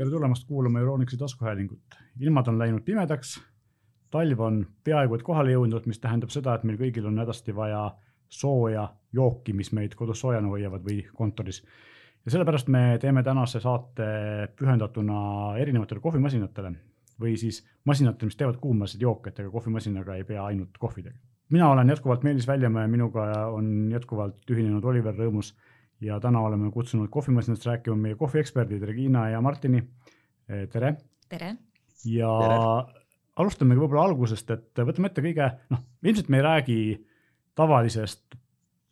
tere tulemast kuulama Euronixi taskuhäälingut. ilmad on läinud pimedaks. talv on peaaegu et kohale jõudnud, mis tähendab seda, et meil kõigil on hädasti vaja sooja jooki, mis meid kodus soojana hoiavad või kontoris. ja sellepärast me teeme tänase saate pühendatuna erinevatele kohvimasinatele või siis masinatele, mis teevad kuumasid jooke, et ega kohvimasinaga ei pea ainult kohvi tegema. mina olen jätkuvalt Meelis Väljamäe, minuga on jätkuvalt ühinenud Oliver Rõõmus ja täna oleme kutsunud kohvimasinast rääkima meie kohvieksperdid Regina ja Martini. tere. tere. ja tere. alustamegi võib-olla algusest, et võtame ette kõige, noh, ilmselt me ei räägi tavalisest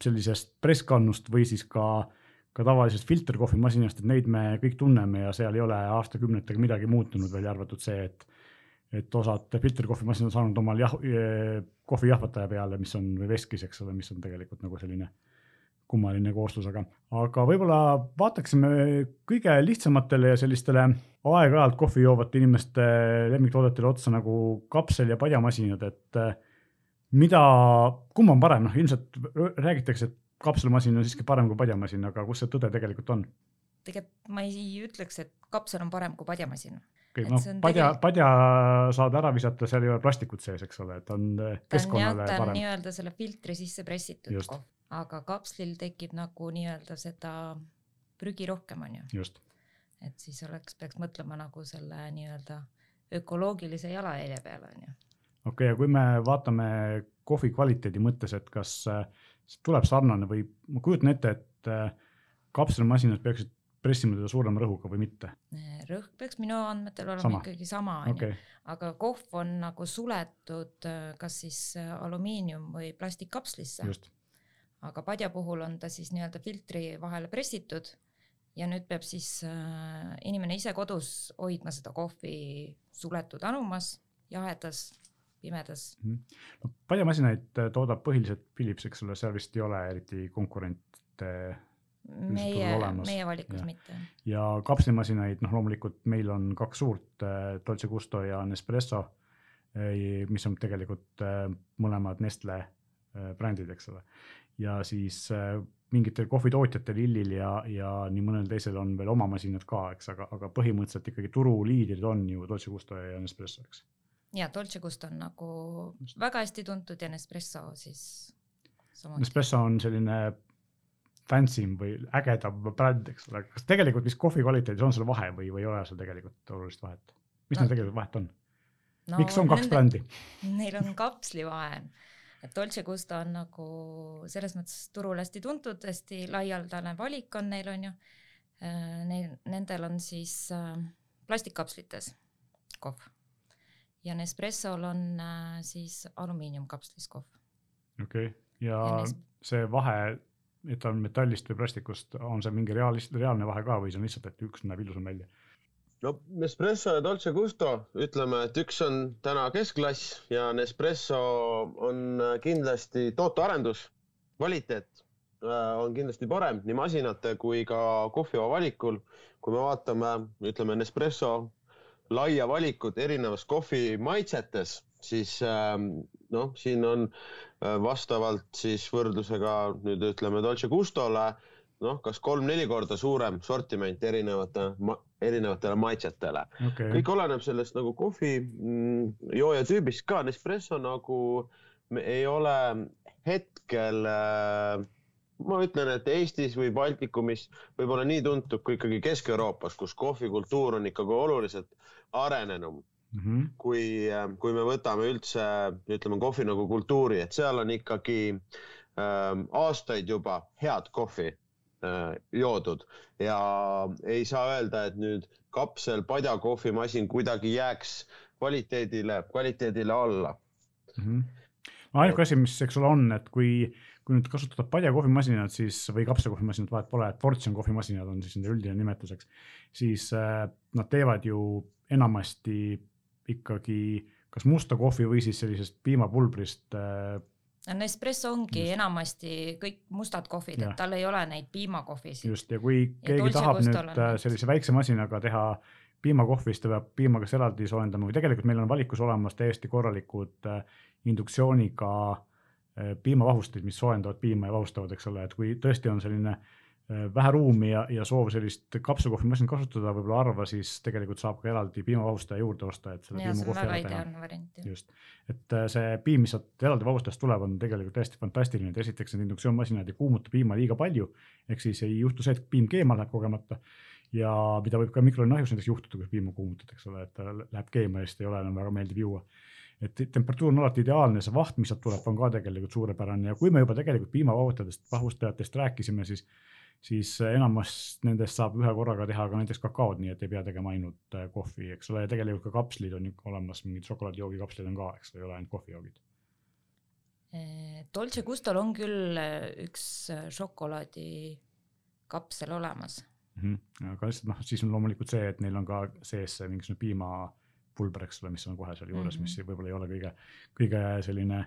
sellisest presskannust või siis ka, ka tavalisest filterkohvimasinast, et neid me kõik tunneme ja seal ei ole aastakümnetega midagi muutunud, välja arvatud see, et et osad filterkohvimasinad on saanud omal jah, kohvijahvataja peale, mis on, või veskis, eks ole, mis on tegelikult nagu selline kummaline koostus, aga, aga võib-olla vaataksime kõige lihtsamatele ja sellistele aeg-ajalt kohvi joovate inimeste lemmiktoodetele otsa nagu kapsel ja padjamasinad, et eh, mida, kumb on parem, noh ilmselt räägitakse, et kapselmasin on siiski parem kui padjamasin, aga kus see tõde tegelikult on? tegelikult ma ei ütleks, et kapsel on parem kui padjamasin. Okei okay,, noh padja tegelikult..., padja saad ära visata, seal ei ole plastikut sees, eks ole, et on keskkonnale ta on, parem. nii-öelda selle filtri sisse pressitud aga kapslil tekib nagu nii-öelda seda prügi rohkem, on ju. et siis oleks, peaks mõtlema nagu selle nii-öelda ökoloogilise jalajälje peale, on ju. okei okay,, ja kui me vaatame kohvi kvaliteedi mõttes, et kas see tuleb sarnane või ma kujutan ette, et äh, kapselmasinad peaksid pressima teda suurema rõhuga või mitte? rõhk peaks minu andmetel olema sama. ikkagi sama, onju, aga kohv on nagu suletud äh, kas siis äh, alumiinium või plastikkapslisse. aga padja puhul on ta siis nii-öelda filtri vahele pressitud ja nüüd peab siis äh, inimene ise kodus hoidma seda kohvi suletud anumas, jahedas, pimedas mm. no padjamasinaid äh, toodab põhiliselt Philips, eks ole, seal vist ei ole eriti konkurente meie, meie valikus ja. mitte. ja kapslimasinaid, noh, loomulikult meil on kaks suurt äh,, Dolce Gusto ja Nespresso äh,, mis on tegelikult äh, mõlemad Nestle brändid, eks ole ja siis mingitel kohvitootjatel, Illil ja, ja nii mõnel teisel on veel oma masinad ka, eks, aga, aga põhimõtteliselt ikkagi turuliidrid on ju Dolce Gusto ja Nespresso, eks. ja Dolce Gusto on nagu väga hästi tuntud ja Nespresso siis. Nespresso on selline fancy im või ägedam bränd, eks ole, kas tegelikult vist kohvi kvaliteedis on seal vahe või, või ei ole seal tegelikult olulist vahet? mis no, neil tegelikult vahet on no,? miks on kaks nende, brändi? Neil on kapslivahe et Dolce Gusto on nagu selles mõttes turul hästi tuntud, hästi laialdane valik on neil on ju. Äh, neil, nendel on siis äh, plastikkapslites kohv ja Nespressol on äh, siis alumiiniumkapslis kohv. okei okay., ja, ja nes... see vahe, on metallist või plastikust, on see mingi realist-, reaalne vahe ka või see on lihtsalt, et üks näeb ilusam välja? no Nespresso ja Dolce Gusto, ütleme, et üks on täna keskklass ja Nespresso on kindlasti tootearendus, kvaliteet äh, on kindlasti parem nii masinate kui ka kohvijoo valikul. kui me vaatame, ütleme Nespresso laia valikut erinevas kohvi maitsetes, siis ähm, noh, siin on äh, vastavalt siis võrdlusega nüüd ütleme Dolce Gustole noh, kas kolm-neli korda suurem sortiment erinevate ma,, erinevatele maitsetele. Okay.. kõik oleneb sellest nagu kohvi mm, tüübist ka. Nespresso nagu ei ole hetkel äh, ma ütlen, et Eestis või Baltikumis võib-olla nii tuntud kui ikkagi Kesk-Euroopas, kus kohvikultuur on ikkagi oluliselt arenenum mm. -hmm. kui, äh, kui me võtame üldse, ütleme kohvi nagu kultuuri, et seal on ikkagi ähm, aastaid juba head kohvi Äh, joodud ja ei saa öelda, et nüüd kapsel padjakohvimasin kuidagi jääks kvaliteedile, kvaliteedile alla mm. -hmm. no ainuke asi, mis, eks ole, on, et kui, kui nüüd kasutada padjakohvimasinat, siis või kapselkohvimasinat, vahet pole, et portsjon kohvimasinad on siis nende üldine nimetuseks, siis äh, nad teevad ju enamasti ikkagi kas musta kohvi või siis sellisest piimapulbrist äh, Nespresso ongi just. enamasti kõik mustad kohvid, et tal ei ole neid piimakohvisid. just ja kui ja keegi tahab nüüd äh, sellise väikse masinaga teha piimakohvi, siis ta peab piima kas eraldi soojendama või tegelikult meil on valikus olemas täiesti korralikud äh, induktsiooniga äh, piimavahustid, mis soojendavad piima ja vahustavad, eks ole, et kui tõesti on selline vähe ruumi ja, ja soov sellist kapselkohvimasinat kasutada, võib-olla harva, siis tegelikult saab ka eraldi piimavahustaja juurde osta, et selle piimakohvi ära teha. just, et äh, see piim, mis sealt eraldi vahustajast tuleb, on tegelikult täiesti fantastiline, et esiteks need induktsioonmasinad ei kuumuta piima liiga palju, ehk siis ei juhtu see, et piim keema läheb kogemata ja mida võib ka mikrolaineahjus näiteks juhtuda, kui piima kuumutad, eks ole, et ta läheb keema ja siis ei ole enam väga meeldiv juua. Et temperatuur on alati ideaalne, see vaht, mis sealt tuleb, on ka tegelikult suurepärane ja kui me juba tegelikult piimavahustajatest, vahustajatest rääkisime, siis siis enamus nendest saab ühe korraga teha ka näiteks kakaod, nii et ei pea tegema ainult äh, kohvi, eks ole, ja tegelikult ka kapslid on olemas, mingid šokolaadijoogi kapslid on ka, eks ole, ei ole ainult kohvijoogid. Äh, Dolce Gustol on küll äh, üks šokolaadi kapsel olemas mm. -hmm. aga lihtsalt noh, siis on loomulikult see, et neil on ka sees see mingisugune piimapulber, eks ole, mis on kohe seal juures mm, -hmm. mis võib-olla ei ole kõige, kõige selline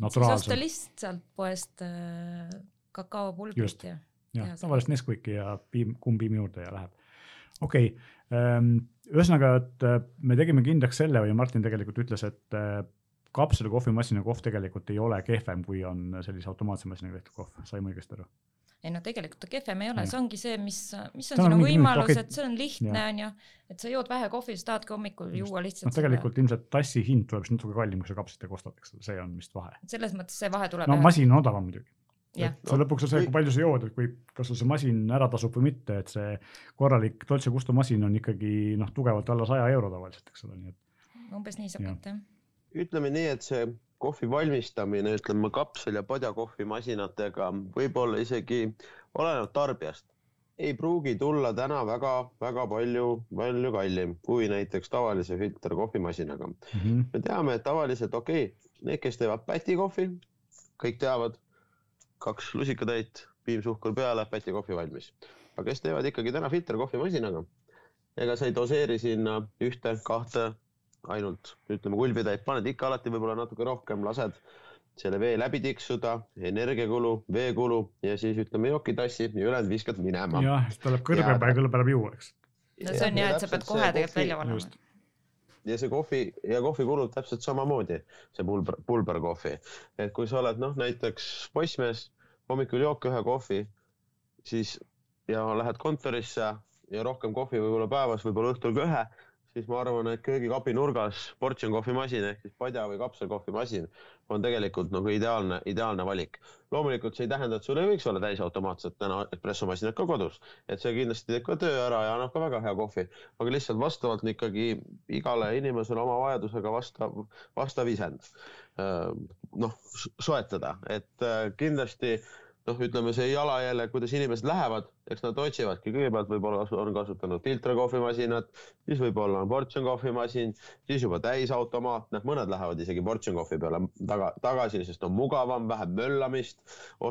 naturaalsem. siis osta lihtsalt poest äh, kakaopulbrit ja jah, tavaliselt Nesquiki ja piim, kuum piim juurde ja läheb. okei okay., ehm, ühesõnaga, et äh, me tegime kindlaks selle või Martin tegelikult ütles, et äh, kapsel kohvimasina kohv tegelikult ei ole kehvem, kui on sellise automaatse masinaga tehtud kohv, saime õigesti aru? ei no tegelikult ta kehvem ei ole, see ongi see, mis, mis on, on sinu võimalus, et see on lihtne, on ju, et sa jood vähe kohvi, sa tahadki hommikul Just. juua lihtsalt. no tegelikult selle... ilmselt tassi hind tuleb siis natuke kallim, kui sa kapslitega ostad, eks ole, see on vist vahe. selles mõttes see vahe tuleb. no masin on odavam muidugi et see lõpuks on see, kui palju sa jood, et kui, kas sul see masin ära tasub või mitte, et see korralik Dolce Gusto masin on ikkagi noh, tugevalt alla saja euro tavaliselt, eks ole, nii et. umbes nii saab kätte jah. ütleme nii, et see kohvi valmistamine, ütleme kapsel ja padjakohvimasinatega võib-olla isegi oleneb tarbijast, ei pruugi tulla täna väga-väga palju, palju kallim kui näiteks tavalise filterkohvimasinaga mm. -hmm. me teame, et tavaliselt okei okay,, need, kes teevad pätikohvi, kõik teavad kaks lusikatäit, piimsuhkur peale, päti kohvi valmis. aga kes teevad ikkagi täna filterkohvimasinaga, ega sa ei doseeri sinna ühte, kahte ainult ütleme kulbitäit, paned ikka alati võib-olla natuke rohkem, lased selle vee läbi tiksuda, energiakulu, veekulu ja siis ütleme jokitassi ja ülejäänud viskad minema. jah, siis tuleb kõrbe ja kõlb ära juua, eks. no see on ja, et sa pead kohe tegelikult välja valama ja see kohvi ja kohvi kulub täpselt samamoodi, see pulber, pulberkohvi. et kui sa oled noh, näiteks poissmees, hommikul jook ühe kohvi, siis ja lähed kontorisse ja rohkem kohvi võib-olla päevas, võib-olla õhtul ka ühe, siis ma arvan, et köögikapi nurgas portsjon kohvimasin ehk siis padja või kapselkohvimasin on tegelikult nagu ideaalne, ideaalne valik. loomulikult see ei tähenda, et sul ei võiks olla täisautomaatset täna espressomasinat ka kodus, et see kindlasti teeb ka töö ära ja annab ka väga hea kohvi, aga lihtsalt vastavalt ikkagi igale inimesele oma vajadusega vastav, vastav isend äh, noh, soetada, et äh, kindlasti noh, ütleme see jalajälje, kuidas inimesed lähevad, eks nad otsivadki, kõigepealt võib-olla on kasutanud filterkohvimasinat, siis võib-olla on portsjon kohvimasin, siis juba täisautomaatne, mõned lähevad isegi portsjon kohvi peale taga, tagasi, sest on mugavam, vähem möllamist,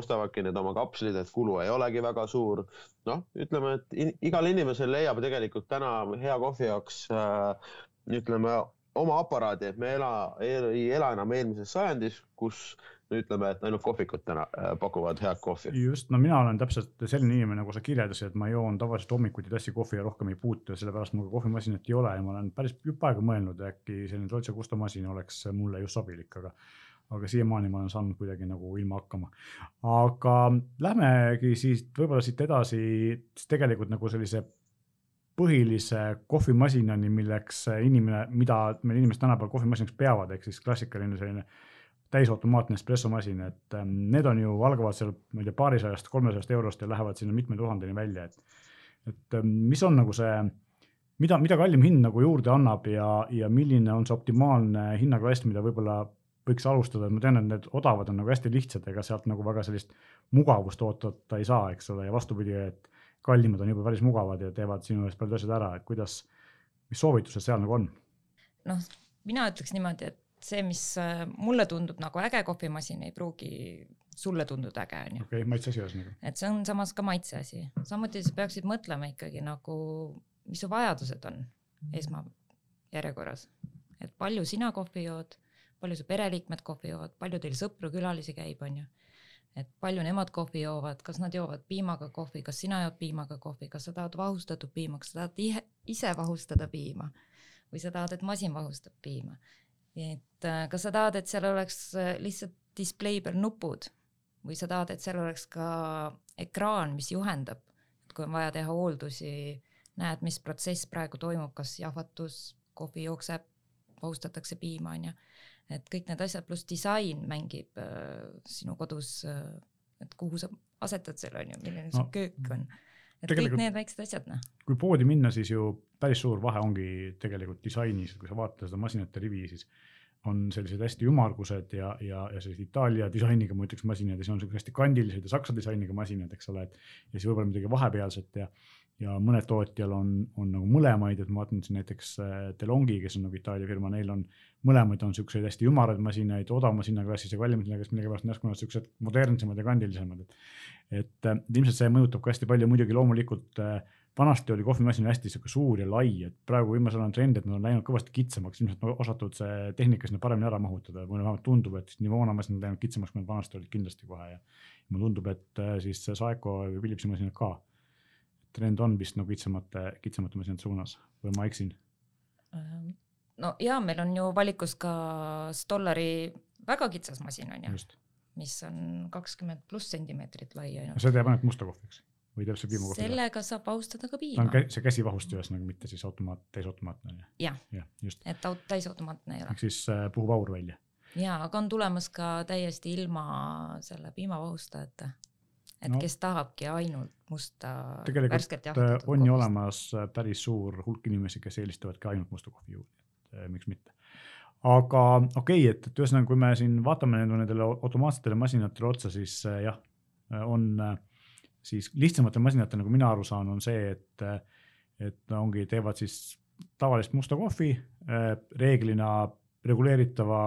ostavadki need oma kapslid, et kulu ei olegi väga suur. noh, ütleme, et in, igal inimesel leiab tegelikult täna hea kohvi jaoks äh, ütleme oma aparaadi, et me ela, ei ela enam eelmises sajandis, kus ütleme, et ainult kohvikud täna äh, pakuvad head kohvi. just, no mina olen täpselt selline inimene, nagu sa kirjeldasid, et ma joon tavaliselt hommikuti tassi kohvi ja rohkem ei puutu ja sellepärast mul kohvimasinat ei ole ja ma olen päris jupp aega mõelnud, äkki selline Dolce Gusto masin oleks mulle just sobilik, aga aga siiamaani ma olen saanud kuidagi nagu ilma hakkama. aga lähmegi siis võib-olla siit edasi tegelikult nagu sellise põhilise kohvimasinani, milleks inimene, mida meil inimesed tänapäeval kohvimasinaks peavad, ehk siis klassikaline selline täisautomaatne espressomasin, et ähm, need on ju, algavad seal, ma ei tea, paarisajast, kolmesajast eurost ja lähevad sinna mitme tuhandeni välja, et. et ähm, mis on nagu see, mida, mida kallim hind nagu juurde annab ja, ja milline on see optimaalne hinnaklass, mida võib-olla võiks alustada, et ma tean, et need odavad on nagu hästi lihtsad, ega sealt nagu väga sellist mugavust oodata ei saa, eks ole, ja vastupidi, et kallimad on juba päris mugavad ja teevad sinu eest paljud asjad ära, et kuidas, mis soovitused seal nagu on? noh, mina ütleks niimoodi, et see, mis äh, mulle tundub nagu äge kohvimasin, ei pruugi sulle tunduda äge, onju. okei okay,, maitse asi ühesõnaga. et see on samas ka maitse asi, samuti sa peaksid mõtlema ikkagi nagu, mis su vajadused on esmajärjekorras, et palju sina kohvi jood, palju su pereliikmed kohvi joovad, palju teil sõpru-külalisi käib, onju et palju nemad kohvi joovad, kas nad joovad piimaga kohvi, kas sina jood piimaga kohvi, kas sa tahad vahustatud piima, kas sa tahad ise vahustada piima või sa tahad, et masin vahustab piima et äh, kas sa tahad, et seal oleks äh, lihtsalt display peal nupud või sa tahad, et seal oleks ka ekraan, mis juhendab, et kui on vaja teha hooldusi, näed, mis protsess praegu toimub, kas jahvatus, kohvi jookseb, vahustatakse piima, onju. et kõik need asjad pluss disain mängib äh, sinu kodus äh,, et kuhu sa asetad selle onju, milline no, see köök on. Et kõik need väiksed asjad, noh. kui poodi minna, siis ju päris suur vahe ongi tegelikult disainis, kui sa vaatad seda masinate rivi, siis on sellised hästi ümmargused ja, ja, ja sellised Itaalia disainiga, ma ütleks masinad ja siis on siuksed hästi kandilised ja saksa disainiga masinad, eks ole, et. ja siis võib-olla midagi vahepealset ja, ja mõnel tootjal on, on nagu mõlemaid, et ma vaatan siin näiteks äh, Delongi, kes on nagu Itaalia firma, neil on mõlemaid on siukseid hästi ümaraid masinaid, odavama hinnaklassis ja kallimad hinnaklassis, millegipärast on järsku siuksed modernsemad ja kandilisemad, et. Et äh, ilmselt see mõjutab ka hästi palju, muidugi loomulikult äh, vanasti oli kohvimasin hästi sihuke suur ja lai, et praegu viimasel ajal on trend, et nad on läinud kõvasti kitsamaks, ilmselt on osatud see tehnika sinna paremini ära mahutada, mulle vähemalt tundub, et nii voonamasinad on läinud kitsamaks, kui nad vanasti olid kindlasti kohe ja. mulle tundub, et äh, siis Saeco või Philipsi masinad ka. trend on vist nagu kitsamate, kitsamate masinate suunas või ma eksin? Ähm, no ja meil on ju valikus ka Stollari väga kitsas masin on ju, mis on kakskümmend pluss sentimeetrit lai ainult. see teeb ainult musta kohvi, eks? või see piimakohvi? sellega saab vahustada ka piima. ta on see käsivahust ühesõnaga, mitte siis automaat, täisautomaatne on ju? jah ja, ja, et aut-, täisautomaatne ei ole. ehk siis äh, puhub aur välja? jaa, aga on tulemas ka täiesti ilma selle piimavahustajata. et no, kes tahabki ainult musta tegelikult äh, on ju olemas äh, päris suur hulk inimesi, kes eelistavadki ainult musta kohvi juurde, äh, miks mitte aga okei okay,, et, et ühesõnaga, kui me siin vaatame nendele automaatsetele masinatele otsa, siis äh, jah, on äh, siis lihtsamatel masinatel, nagu mina aru saan, on see, et, et ongi, teevad siis tavalist musta kohvi, reeglina reguleeritava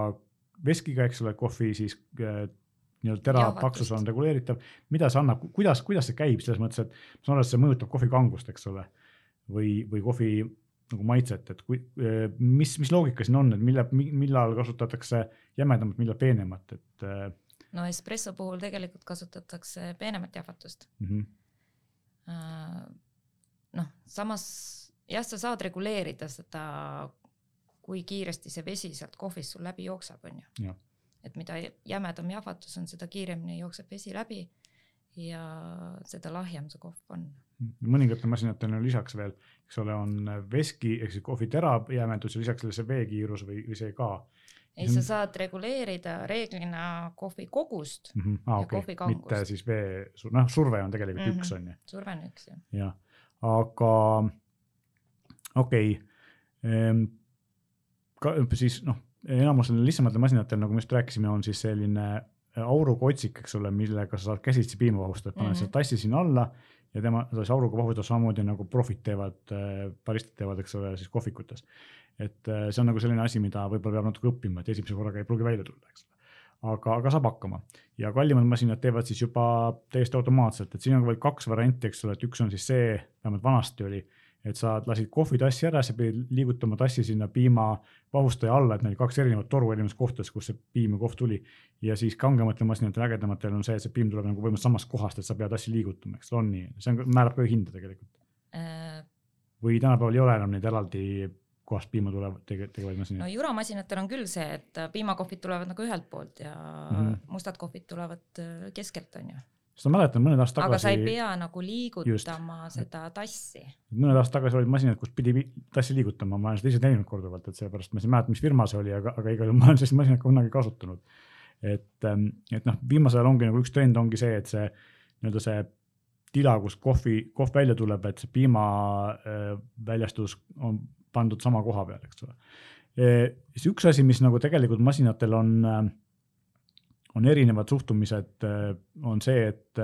veskiga, eks ole, kohvi siis nii-öelda tera paksus on reguleeritav. mida see annab, kuidas, kuidas see käib selles mõttes, et ma saan aru, et see mõjutab kohvi kangust, eks ole, või, või kohvi nagu maitset, et kui, mis, mis loogika siin on, et mille, millal kasutatakse jämedamat, millal peenemat, et no espresso puhul tegelikult kasutatakse peenemat jahvatust mm. -hmm. noh, samas jah, sa saad reguleerida seda, kui kiiresti see vesi sealt kohvist sul läbi jookseb, on ju. et mida jämedam jahvatus on, seda kiiremini jookseb vesi läbi ja seda lahjem see kohv on. Mõningatel masinatel on lisaks veel, eks ole, on veski ehk siis kohvitera jämedus ja lisaks sellele see veekiirus või, või see ka ei, sa saad reguleerida reeglina kohvi kogust mm -hmm. ah, ja okay. mitte siis vee, noh, surve on tegelikult mm -hmm. üks on ju. surve on üks jah. jah, aga okei okay. ehm,. ka siis noh, enamusel lihtsamatel masinatel, nagu me just rääkisime, on siis selline auruga otsik, eks ole, millega sa saad käsitsi piima vahustada, paned mm -hmm. selle tassi sinna alla ja tema, siis auruga vahustada samamoodi nagu profid teevad, baristad teevad, eks ole, siis kohvikutes. Et äh, see on nagu selline asi, mida võib-olla peab natuke õppima, et esimese korraga ei pruugi välja tulla, eks ole. aga, aga saab hakkama. Ja kallimad masinad teevad siis juba täiesti automaatselt, et siin on veel kaks varianti, eks ole, et üks on siis see, vähemalt vanasti oli, et sa lasid kohvitassi ära, sa pidid liigutama tassi sinna piimavahustaja alla, et neil kaks erinevat toru erinevates kohtades, kus see piim ja kohv tuli. ja siis kangematel masinatel, ägedamatel on see, et see piim tuleb nagu võimalikult samast kohast, et sa pead tassi liigutama, eks ole, on nii, see on, määrab ka hinda tegelikult äh.... või tänapäeval ei ole enam neid eraldi kohast piima tulevad tege, tegevaid masinaid? no juramasinatel on küll see, et piimakohvid tulevad nagu ühelt poolt ja mm -hmm. mustad kohvid tulevad äh, keskelt, onju. Sest ma mäletan mõned aastad tagasi. aga sa ei pea nagu liigutama just. seda tassi. mõned aastad tagasi olid masinad, kus pidi tassi liigutama, ma olen seda ise teinud korduvalt, et seepärast ma ei mäleta, mis firma see oli, aga, aga igal juhul ma olen sellist masinat kunagi kasutanud. et, ähm, et noh, viimasel ajal ongi nagu üks trend ongi see, et see nii-öelda see tila, kus kohvi, kohv välja tuleb, et see piima äh, väljastus on pandud sama koha peal, eks ole. siis üks asi, mis nagu tegelikult masinatel on, on erinevad suhtumised, on see, et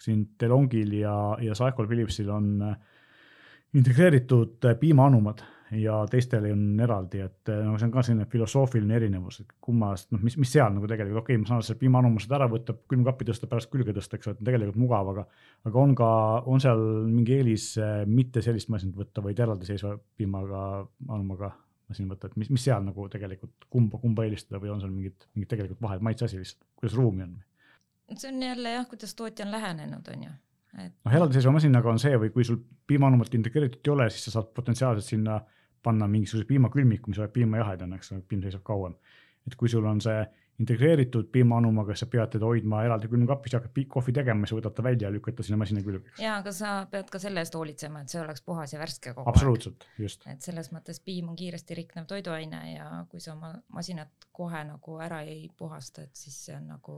siin Delongil ja, ja Saecol Philipsil on integreeritud piimaanumad ja teistel on eraldi, et no see on ka selline filosoofiline erinevus, et kummast, noh, mis, mis seal nagu tegelikult, okei okay,, ma saan selle piimaanumuse ära võtta, külmkappi tõsta, pärast külge tõsta, eks ole, et tegelikult mugav, aga aga on ka, on seal mingi eelis mitte sellist masinat võtta, vaid eraldiseisva piimaga, anumaga masin võtta, et mis, mis seal nagu tegelikult, kumba, kumba eelistada või on seal mingid, mingid tegelikult vahed, maitse asi lihtsalt, kuidas ruumi on? see on jälle jah, kuidas tootja on lähenenud, on ju et.... noh, eraldiseisva masinaga on see või kui sul piimaanumat integreeritud ei ole, siis sa saad potentsiaalselt sinna panna mingisuguse piimakülmiku, mis hoiab piima jahedana, eks ole, piim seisab kauem. et kui sul on see integreeritud piimaanumaga, sa pead teda hoidma eraldi külmkapis, hakkad kohvi tegema, siis võtad ta välja ja lükkad ta sinna masina külge. ja, aga sa pead ka selle eest hoolitsema, et see oleks puhas ja värske kogu absoluutselt, aeg. just. et selles mõttes piim on kiiresti riknev toiduaine ja kui sa oma masinat kohe nagu ära ei puhasta, et siis see on nagu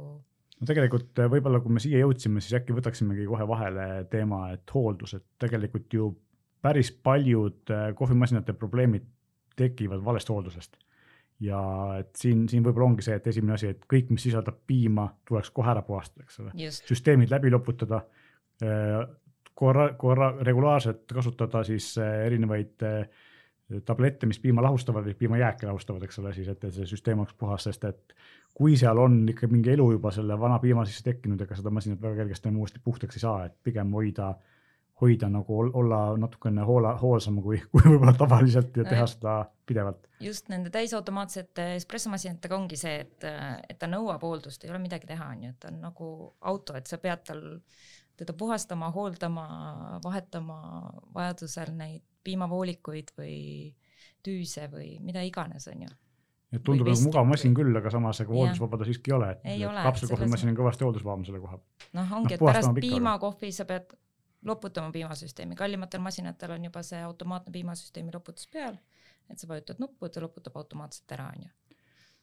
no tegelikult võib-olla, kui me siia jõudsime, siis äkki võtaksimegi kohe vahele teema, et hooldus, et tegelikult ju päris paljud kohvimasinate probleemid tekivad valest hooldusest ja et siin, siin võib-olla ongi see, et esimene asi, et kõik, mis sisaldab piima, tuleks kohe ära puhastada, eks ole. süsteemid läbi loputada, äh, korra, korra regulaarselt kasutada siis äh, erinevaid äh, tablette, mis piima lahustavad või piimajääke lahustavad, eks ole, siis et see süsteem oleks puhas, sest et kui seal on ikka mingi elu juba selle vana piima sisse tekkinud, ega seda masinat väga kergesti enam uuesti puhtaks ei saa, et pigem hoida äh, hoida nagu olla natukene hoola, hoolsam kui, kui võib-olla tavaliselt ja teha seda pidevalt. just nende täisautomaatsete espressomasinatega ongi see, et, et ta nõuab hooldust, ei ole midagi teha, on ju, et ta on nagu auto, et sa pead tal teda puhastama, hooldama, vahetama vajadusel neid piimavoolikuid või tüüse või mida iganes, on ju et tundub nagu mugav masin küll, aga samas ega hooldusvaba ta siiski ei ole, et kapselkohvimasin on kõvasti hooldusvabam selle koha peal. noh, ongi no,, et pärast piimakohvi sa pead loputama piimasüsteemi, kallimatel masinatel on juba see automaatne piimasüsteemi loputus peal, et sa vajutad nuppu, ta loputab automaatselt ära, onju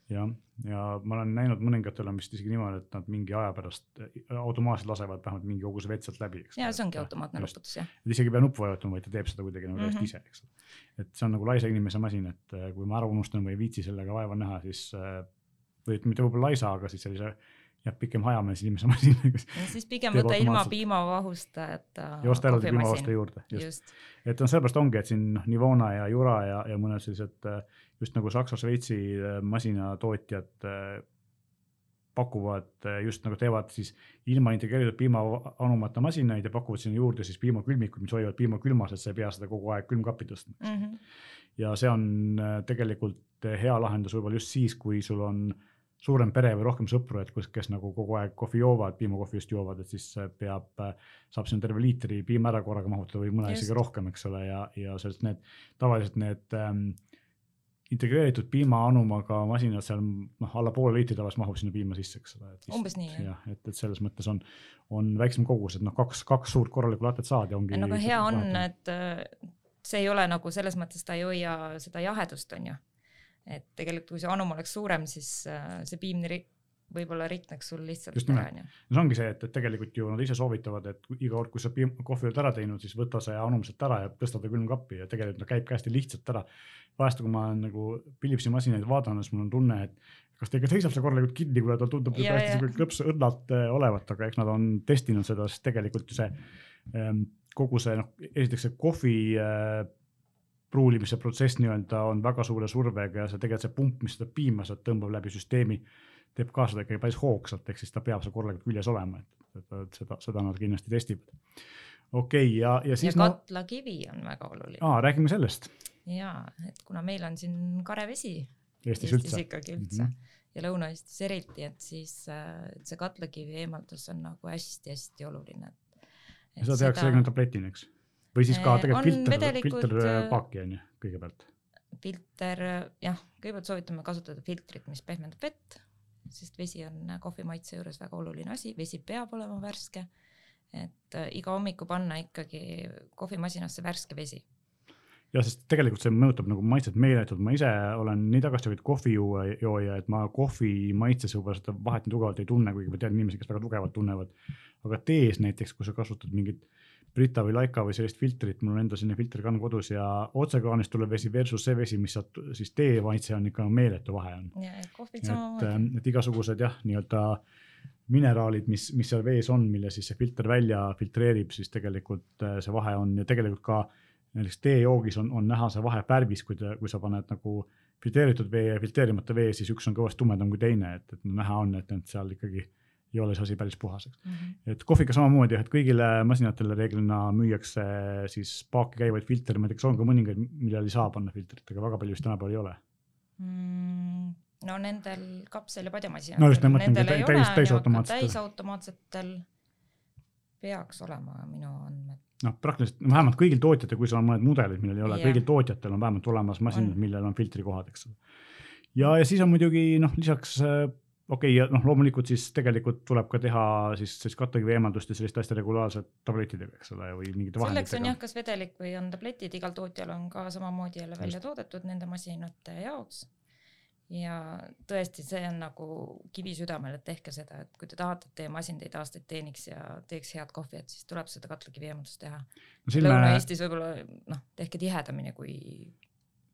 jah, ja ma olen näinud mõningatel on vist isegi niimoodi, et nad mingi aja pärast äh, automaatselt lasevad vähemalt mingi koguse vett sealt läbi, ja see ongi automaatne loputus jah. et isegi ei pea nuppu vajutama, vaid ta teeb seda kuidagi nagu täiesti mm -hmm. ise, eks. et see on nagu laisa inimese masin, et äh, kui ma ära unustan või ei viitsi sellega vaeva näha, siis äh, või mitte võib-olla laisa, aga siis sellise jääb pikem hajamees inimese masinaga. siis pigem võta ilma piimavahustajata. ja osta eraldi piimavahustaja juurde, just, just.. et noh, sellepärast ongi, et siin noh, Nivona ja Jura ja, ja mõned sellised äh, just nagu Saksa-Šveitsi äh, masinatootjad äh, pakuvad just nagu teevad siis ilma integreeritud piimaanumata masinaid ja pakuvad sinna juurde siis piimakülmikud, mis hoiavad piima külmas, et sa ei pea seda kogu aeg külmkappi tõstma mm. -hmm. ja see on tegelikult hea lahendus võib-olla just siis, kui sul on äh, suurem pere või rohkem sõpru, et kus, kes nagu kogu aeg kohvi joovad, piimakohvi just joovad, et siis peab, saab sinna terve liitri piima ära korraga mahutada või mõne isegi rohkem, eks ole, ja, ja sellest need tavaliselt need ähm, integreeritud piimaanumaga masinad seal noh, alla poole liitri tavaliselt mahub sinna piima sisse, eks ole. umbes nii jah. jah, et, et selles mõttes on, on väiksem kogus, et noh, kaks, kaks suurt korralikku latet saad ja ongi. no aga hea on, et see ei ole nagu selles mõttes, ta ei hoia seda jahedust, on ju et tegelikult, kui see anum oleks suurem, siis äh, see piimni võib-olla rikneks sul lihtsalt Just ära, onju. no see ongi see, et, et tegelikult ju nad ise soovitavad, et iga kord, kui sa piim, kohvi oled ära teinud, siis võta see anum sealt ära ja tõsta ta külmkappi ja tegelikult ta käibki hästi lihtsalt ära. vahest, kui ma olen nagu Philipsi masinaid vaadanud, siis mul on tunne, et kas ta ikka seisab seal korralikult kinni, kuna ta tundub ja, hästi siuke klõps õrnalt äh, olevat, aga eks nad on testinud seda, sest tegelikult see ähm, kogu see noh, esiteks see kohvi äh, pruulimise protsess nii-öelda on väga suure survega ja see tegelikult see pump, mis seda piima sealt tõmbab läbi süsteemi, teeb ka seda ikkagi päris hoogsalt, ehk siis ta peab seal korralikult küljes olema, et, et, et seda, seda nad kindlasti testivad. okei okay,, ja, ja siis. ja katlakivi no, on väga oluline. aa, räägime sellest. ja, et kuna meil on siin karevesi. Eestis, Eestis üldse. ikkagi üldse mm -hmm. ja Lõuna-Eestis eriti, et siis äh, see katlakivi eemaldus on nagu hästi-hästi oluline. seda tehakse seda... tabletina, eks või siis ka tegelikult filter, filterpaaki on ju kõigepealt. filter jah, kõigepealt soovitame kasutada filtrit, mis pehmendab vett, sest vesi on kohvi maitse juures väga oluline asi, vesi peab olema värske. et äh, iga hommiku panna ikkagi kohvimasinasse värske vesi jah, sest tegelikult see mõjutab nagu maitset meeletult, ma ise olen nii tagasihoidlik kohvijooja, et ma kohvi maitses juba seda vahet nii tugevalt ei tunne, kuigi ma tean inimesi, kes väga tugevalt tunnevad. aga tees näiteks, kui sa kasutad mingit Brita või Laika või sellist filtrit, mul on endal selline filtrikann kodus ja otsekraanist tulev vesi versus see vesi, mis sealt siis tee maitse on ikka meeletu vahe on. et, ähm, et igasugused jah, nii-öelda mineraalid, mis, mis seal vees on, mille siis see filter välja filtreerib, siis tegelikult äh, see vahe on ja tegelikult ka näiteks teejoogis on, on näha see vahe värvis, kui ta, kui sa paned nagu filtreeritud vee ja filtreerimata vee, siis üks on kõvasti tumedam kui teine, et, et näha on, et, et seal ikkagi ei ole see asi päris puhas, eks mm. -hmm. et kohviga samamoodi jah, et kõigile masinatele reeglina müüakse siis paaki käivaid filtreid, ma ei tea, kas on ka mõningaid, millal ei saa panna filtrit, aga väga palju vist tänapäeval ei ole mm,. no nendel kapsel ja padjamasinatel. no just, ma mõtlengi täis, täisautomaatsetel. täisautomaatsetel peaks olema minu andmed. noh, praktiliselt vähemalt kõigil tootjatel, kui sul on mõned mudelid, millel ei ole, kõigil tootjatel on vähemalt olemas masinad, millel on filtrikohad, eks ole. ja, ja siis on muidugi noh, lisaks okei okay,, ja noh, loomulikult siis tegelikult tuleb ka teha siis, siis kattekivi eemaldust ja sellist asja regulaarselt tablettidega, eks ole, või mingite vahenditega. selleks on jah, kas vedelik või on tabletid, igal tootjal on ka samamoodi jälle välja toodetud nende masinate jaoks ja tõesti, see on nagu kivi südamel, et tehke seda, et kui te tahate, et teie masin teid aastaid teeniks ja teeks head kohvi, et siis tuleb seda katlakivi eemaldust teha no,. Lõuna-Eestis võib-olla noh, tehke tihedamini, kui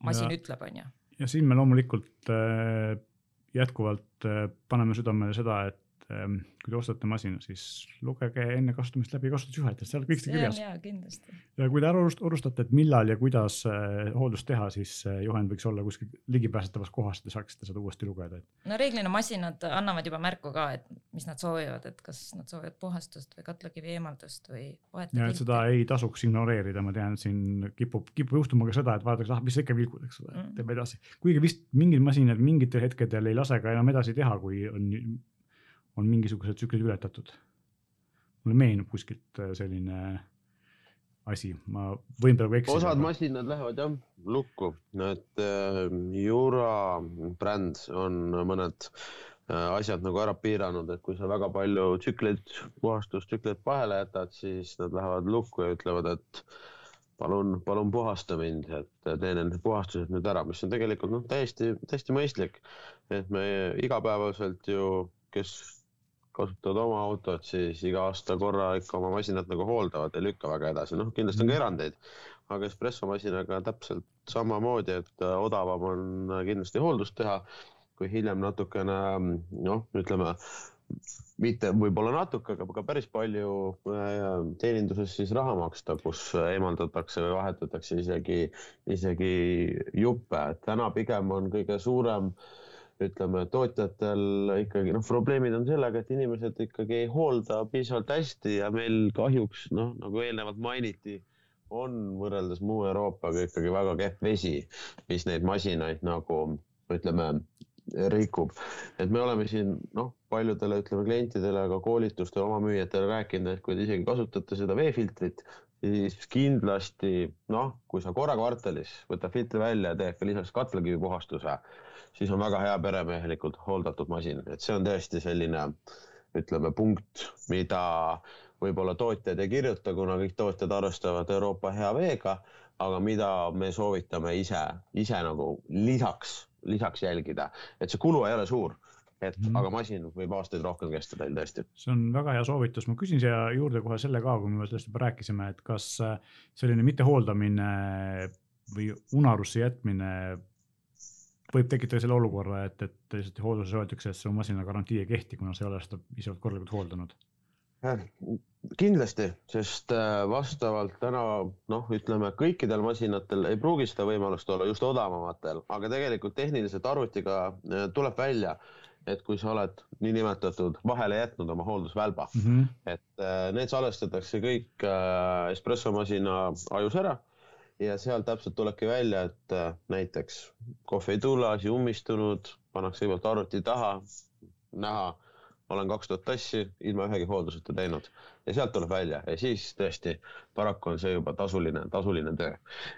masin ja, ütleb, on ju. ja siin me loomulikult äh, jätkuvalt äh, paneme südamele seda, et Ehm, kui te ostate masina, siis lugege enne kasutamist läbi kasutusjuhet, et seal kõik see kirjas. ja kindlasti. ja kui te ära unustate, et millal ja kuidas äh, hooldust teha, siis äh, juhend võiks olla kuskil ligipääsetavas kohas, et te saaksite seda uuesti lugeda, et. no reeglina masinad annavad juba märku ka, et mis nad soovivad, et kas nad soovivad puhastust või katlakivi eemaldust või vahetada. ja et seda ei tasuks ignoreerida, ma tean, et siin kipub, kipub juhtuma ka seda, et vaadatakse, ah, mis sa ikka vilgud, eks ole mm., teeme edasi. kuigi vist mingid masinad mingitel hetkedel ei lase ka enam edasi teha, kui on on mingisugused tsüklid ületatud. mulle meenub kuskilt äh, selline asi, ma võin praegu eksida. osad aga... masinad lähevad jah lukku, et äh, Jura bränd on mõned äh, asjad nagu ära piiranud, et kui sa väga palju tsükleid, puhastustsükleid vahele jätad, siis nad lähevad lukku ja ütlevad, et palun, palun puhasta mind, et teen need puhastused nüüd ära, mis on tegelikult noh, täiesti, täiesti mõistlik. et me igapäevaselt ju, kes kasutavad oma autot, siis iga aasta korra ikka oma masinat nagu hooldavad, ei lükka väga edasi, noh, kindlasti on ka mhm. erandeid. aga espresso masinaga täpselt samamoodi, et äh, odavam on kindlasti hooldust teha, kui hiljem natukene noh, ütleme mitte võib-olla natuke, aga ka päris palju äh, teeninduses siis raha maksta, kus eemaldatakse või vahetatakse isegi, isegi juppe, et täna pigem on kõige suurem äh, ütleme, tootjatel ikkagi noh, probleemid on sellega, et inimesed ikkagi ei hoolda piisavalt hästi ja meil kahjuks noh, nagu eelnevalt mainiti, on võrreldes muu Euroopaga ikkagi väga kehv vesi, mis neid masinaid nagu ütleme, rikub. et me oleme siin noh, paljudele ütleme klientidele, aga koolitustel oma müüjatele rääkinud, et kui te isegi kasutate seda veefiltrit, siis kindlasti noh, kui sa korra kvartalis võtad filtri välja ja teed ka lisaks katlakivi puhastuse siis on väga hea peremehelikult hooldatud masin, et see on tõesti selline ütleme punkt, mida võib-olla tootjad ei kirjuta, kuna kõik tootjad arvestavad Euroopa hea veega, aga mida me soovitame ise, ise nagu lisaks, lisaks jälgida, et see kulu ei ole suur et mm. aga masin võib aastaid rohkem kesta teil tõesti. see on väga hea soovitus, ma küsin siia juurde kohe selle ka, kui me sellest juba rääkisime, et kas selline mittehooldamine või unarusse jätmine võib tekitada selle olukorra, et, et lihtsalt hoolduses öeldakse, et su masina garantii ei kehti, kuna sa ei ole seda piisavalt korralikult hooldanud. kindlasti, sest äh, vastavalt täna noh, ütleme kõikidel masinatel ei pruugi seda võimalust olla, just odavamatel, aga tegelikult tehniliselt arvutiga äh, tuleb välja, et kui sa oled niinimetatud vahele jätnud oma hooldusvälba mm, -hmm. et äh, need salvestatakse kõik espresso masina ajus ära ja seal täpselt tulebki välja, et äh, näiteks kohv ei tule, asi ummistunud, pannakse kõigepealt arvuti taha, näha, olen kaks tuhat tassi ilma ühegi hoolduseta teinud. Ja sealt tuleb välja. Ja siis tõesti paraku on see juba tasuline, tasuline töö.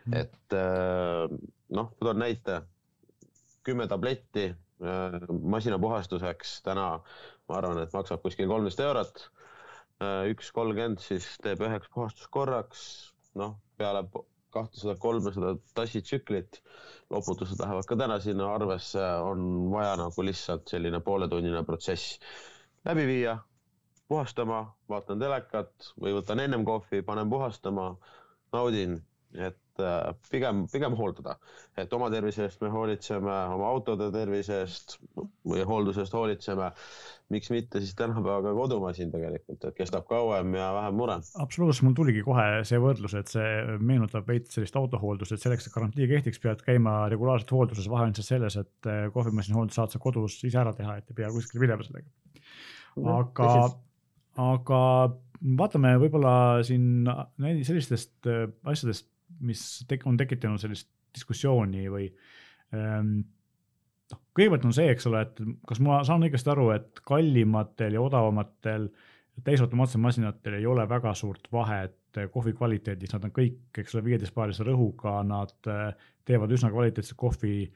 Mm.. et äh, noh, ma toon näite, kümme tabletti äh, masina puhastuseks täna ma arvan, et maksab kuskil kolmteist eurot. üks kolmkümmend siis teeb üheks puhastuskorraks, noh, peale kahtesada, kolmesada tassitsüklit. loputused lähevad ka täna sinna arvesse, on vaja nagu lihtsalt selline pooletunnine protsess läbi viia, puhastama, vaatan telekat või võtan ennem kohvi, panen puhastama, naudin, et äh, pigem, pigem hooldada, et oma tervise eest me hoolitseme, oma autode tervise eest või hoolduse eest hoolitseme miks mitte siis tänapäevaga kodumasin tegelikult, et kestab kauem ja vähem mure. absoluutselt, mul tuligi kohe see võrdlus, et see meenutab veits sellist autohooldust, et selleks, et garantii kehtiks, pead käima regulaarselt hoolduses, vahe on siis selles, et eh, kohvimasina hooldus saad sa kodus ise ära teha, et ei pea kuskile minema sellega. aga, aga vaatame võib-olla siin sellistest eh, asjadest, mis tek on tekitanud sellist diskussiooni või ähm, noh, kõigepealt on see, eks ole, et kas ma saan õigesti aru, et kallimatel ja odavamatel täisautomaatsel masinatel ei ole väga suurt vahet kohvi kvaliteedis, nad on kõik, eks ole, viieteistbaarise rõhuga, nad eh, teevad üsna kvaliteetset kohvi,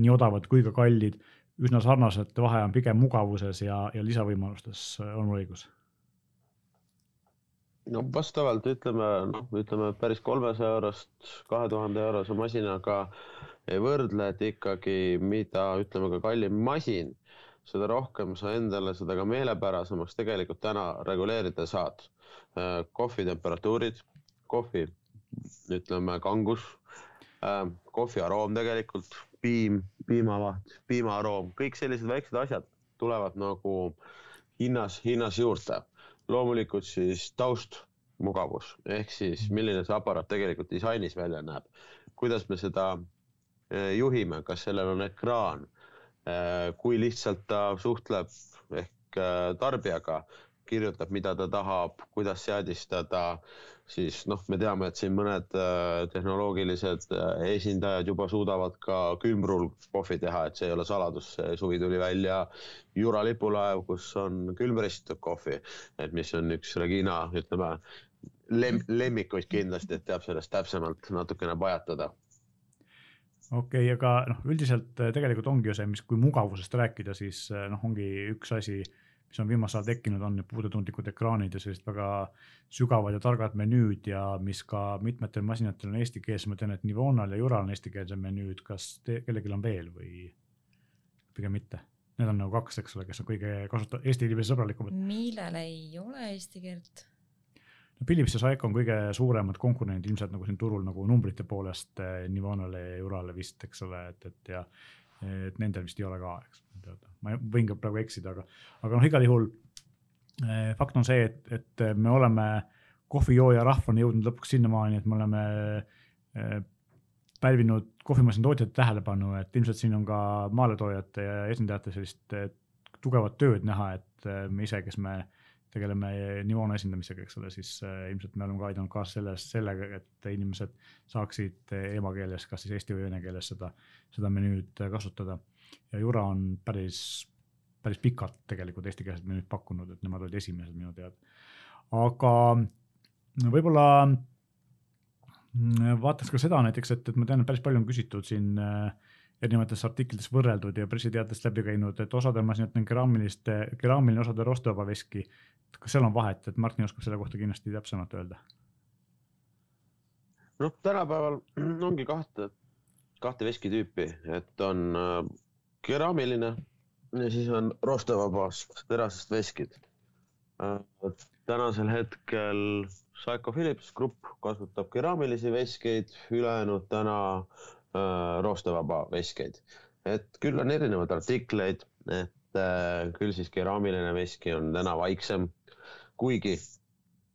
nii odavad kui ka kallid. üsna sarnased, vahe on pigem mugavuses ja, ja lisavõimalustes, on mul õigus? No vastavalt ütleme, noh, ütleme päris kolmesaja eurost kahe tuhande eurose masinaga ei võrdle, et ikkagi mida, ütleme ka kallim masin, seda rohkem sa endale seda ka meelepärasemaks tegelikult täna reguleerida saad. Äh, kohvi temperatuurid, kohvi ütleme kangus, äh, kohvi aroom tegelikult, piim, piimavaht, piimaaroom, kõik sellised väiksed asjad tulevad nagu hinnas, hinnas juurde. Loomulikult siis taust, mugavus ehk siis milline see aparaat tegelikult disainis välja näeb, kuidas me seda eh, juhime, kas sellel on ekraan, eh, kui lihtsalt ta suhtleb ehk eh, tarbijaga, kirjutab, mida ta tahab, kuidas seadistada siis noh, me teame, et siin mõned äh, tehnoloogilised äh, esindajad juba suudavad ka külmrul kohvi teha, et see ei ole saladus, suvi tuli välja Jura lipulaev, kus on külmristitud kohvi, et mis on üks Regina, ütleme lem, lemmikuid kindlasti, et teab sellest täpsemalt natukene pajatada. Okei okay,, aga noh, üldiselt äh, tegelikult ongi ju see, mis, kui mugavusest rääkida, siis noh, ongi üks asi mis on viimasel ajal tekkinud, on need puudetundlikud ekraanid ja sellised väga sügavad ja targad menüüd ja mis ka mitmetel masinatel on eestikeelsed, ma tean, et Nivonal ja Jural on eestikeelsed menüüd, kas te, kellelgi on veel või pigem mitte? Need on nagu kaks, eks ole, kes on kõige kasuta-, Eesti inimese sõbralikumad. millel ei ole eesti keelt? no Philips ja Saeco on kõige suuremad konkurendid ilmselt nagu siin turul nagu numbrite poolest eh, Nivonale ja Jurale vist, eks ole, et, et ja et nendel vist ei ole ka, eks ma võin ka praegu eksida, aga, aga noh, igal juhul eh, fakt on see, et, et me oleme kohvijooja rahvana jõudnud lõpuks sinnamaani, et me oleme eh, pälvinud kohvimasina tootjate tähelepanu, et ilmselt siin on ka maaletoojate ja esindajate sellist eh, tugevat tööd näha, et me ise, kes me tegeleme Nivona esindamisega, eks ole, siis ilmselt me oleme ka aidanud kaasa selles, sellega, et inimesed saaksid emakeeles, kas siis eesti või vene keeles seda, seda menüüd kasutada ja Jura on päris, päris pikalt tegelikult eestikeelset menüüd pakkunud, et nemad olid esimesed minu teada. aga võib-olla mm, vaataks ka seda näiteks, et, et ma tean, et päris palju on küsitud siin äh, erinevates artiklites võrreldud ja pressiteatest läbi käinud, et osadel masinatel on keraamiliste, keraamiline, osadel rostevaba veski. Kas seal on vahet, et Martin oskab selle kohta kindlasti täpsemalt öelda? noh, tänapäeval ongi kahte, kahte veskitüüpi, et on äh, keraamiline ja siis on roostevabast terasest veskid. Äh, tänasel hetkel Saeco Philips Grupp kasutab keraamilisi veskeid, ülejäänud täna äh, roostevaba veskeid. et küll on erinevaid artikleid, et äh, küll siis keraamiline veski on täna vaiksem, kuigi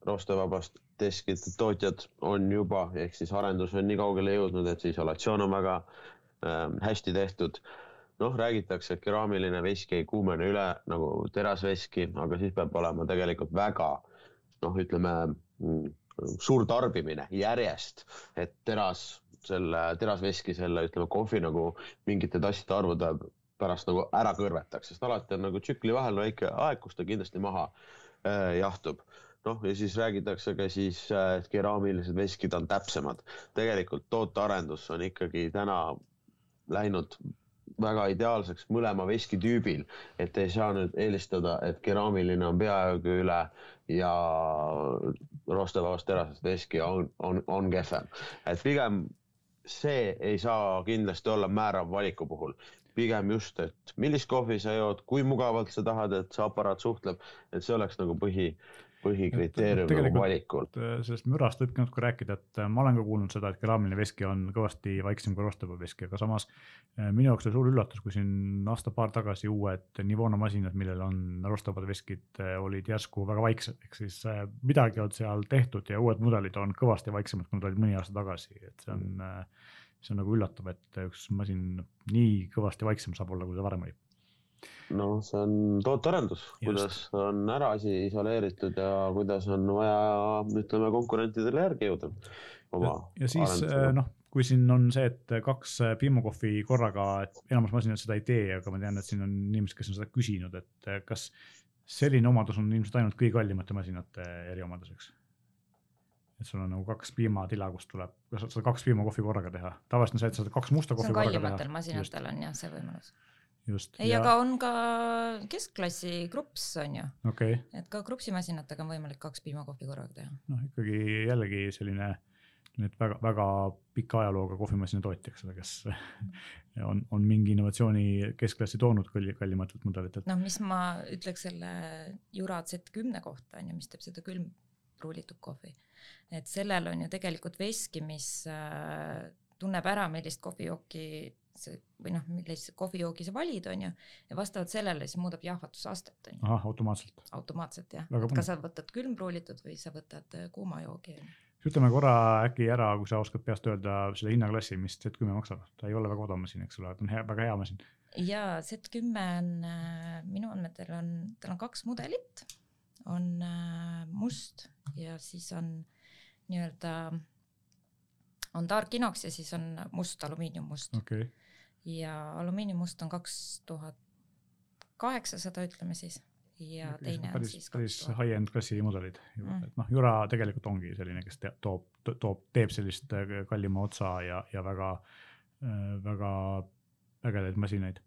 roostevabast deskide tootjad on juba, ehk siis arendus on nii kaugele jõudnud, et isolatsioon on väga äh, hästi tehtud. Noh, räägitakse, et keraamiline veski ei kuumene üle nagu terasveski, aga siis peab olema tegelikult väga noh, ütleme mm, suur tarbimine järjest, et teras, selle terasveski, selle ütleme kohvi nagu mingite tasside arvude pärast nagu ära kõrvetaks, sest alati on nagu tsükli vahel väike aeg, kus ta kindlasti maha äh, jahtub noh, ja siis räägitakse ka siis, et keraamilised veskid on täpsemad. tegelikult tootearendus on ikkagi täna läinud väga ideaalseks mõlema veskitüübil, et ei saa nüüd eelistada, et keraamiline on peaaegu üle ja roostevabast terasest veski on, on, on kehvem. et pigem see ei saa kindlasti olla määrav valiku puhul pigem just, et millist kohvi sa jood, kui mugavalt sa tahad, et see aparaat suhtleb, et see oleks nagu põhi, põhikriteerium nagu valikul. Äh, sellest mürast võibki natuke rääkida, et äh, ma olen ka kuulnud seda, et keraamiline veski on kõvasti vaiksem kui roosteva veski, aga samas äh, minu jaoks oli suur üllatus, kui siin aasta-paar tagasi uued Nivona masinad, millel on roostevad veskid, olid järsku väga vaiksed, ehk siis midagi on seal tehtud ja uued mudelid on kõvasti vaiksemad, kui nad olid mõni aasta tagasi, et see on, see on nagu üllatav, et üks masin nii kõvasti vaiksem saab olla, kui ta varem oli no see on tootearendus, kuidas on ära asi isoleeritud ja kuidas on vaja, ütleme, konkurentidele järgi jõuda. ja, ja siis noh, kui siin on see, et kaks piimakohvi korraga, et enamus masinad seda ei tee, aga ma tean, et siin on inimesed, kes on seda küsinud, et kas selline omadus on ilmselt ainult kõige kallimate masinate eriomaduseks? Et sul on nagu kaks piimatila, kust tuleb, sa saad kaks piimakohvi korraga teha, tavaliselt on see, et sa saad kaks musta kohvi korraga teha. kallimatel masinatel on jah see võimalus ei ja..., aga on ka keskklassi krups on ju okay.. et ka krupsimasinatega on võimalik kaks piimakohvi korraga teha. noh, ikkagi jällegi selline nüüd väga-väga pika ajalooga kohvimasina tootja, eks ole, kes on, on mingi innovatsiooni keskklassi toonud kalli, kallimatelt mudelitelt. noh, mis ma ütleks selle Jura Z10 kohta on ju, mis teeb seda külmpruulitud kohvi, et sellel on ju tegelikult veski, mis äh, tunneb ära, millist kohvijooki see või noh, millise kohvijoogi sa valid, on ju, ja vastavalt sellele siis muudab jahvatusastet, ahah, automaatselt. automaatselt jah, et kas sa võtad külmpruulitud või sa võtad äh, kuuma joogi. ütleme korra äkki ära, kui sa oskad peast öelda selle hinnaklassi, mis Z10 maksab, ta ei ole väga odav masin, eks ole, ta on hea, väga hea masin. ja Z10 on äh, minu andmetel on, tal on kaks mudelit, on äh, must ja siis on nii-öelda on dark inox ja siis on must alumiiniummust okay ja alumiiniumust on kaks tuhat kaheksasada, ütleme siis ja teine päris, on siis päris high-end klassi mudelid mm., et noh, Jura tegelikult ongi selline, kes te, toob, toob, teeb sellist äh, kallima otsa ja, ja väga, äh, väga ägedaid masinaid.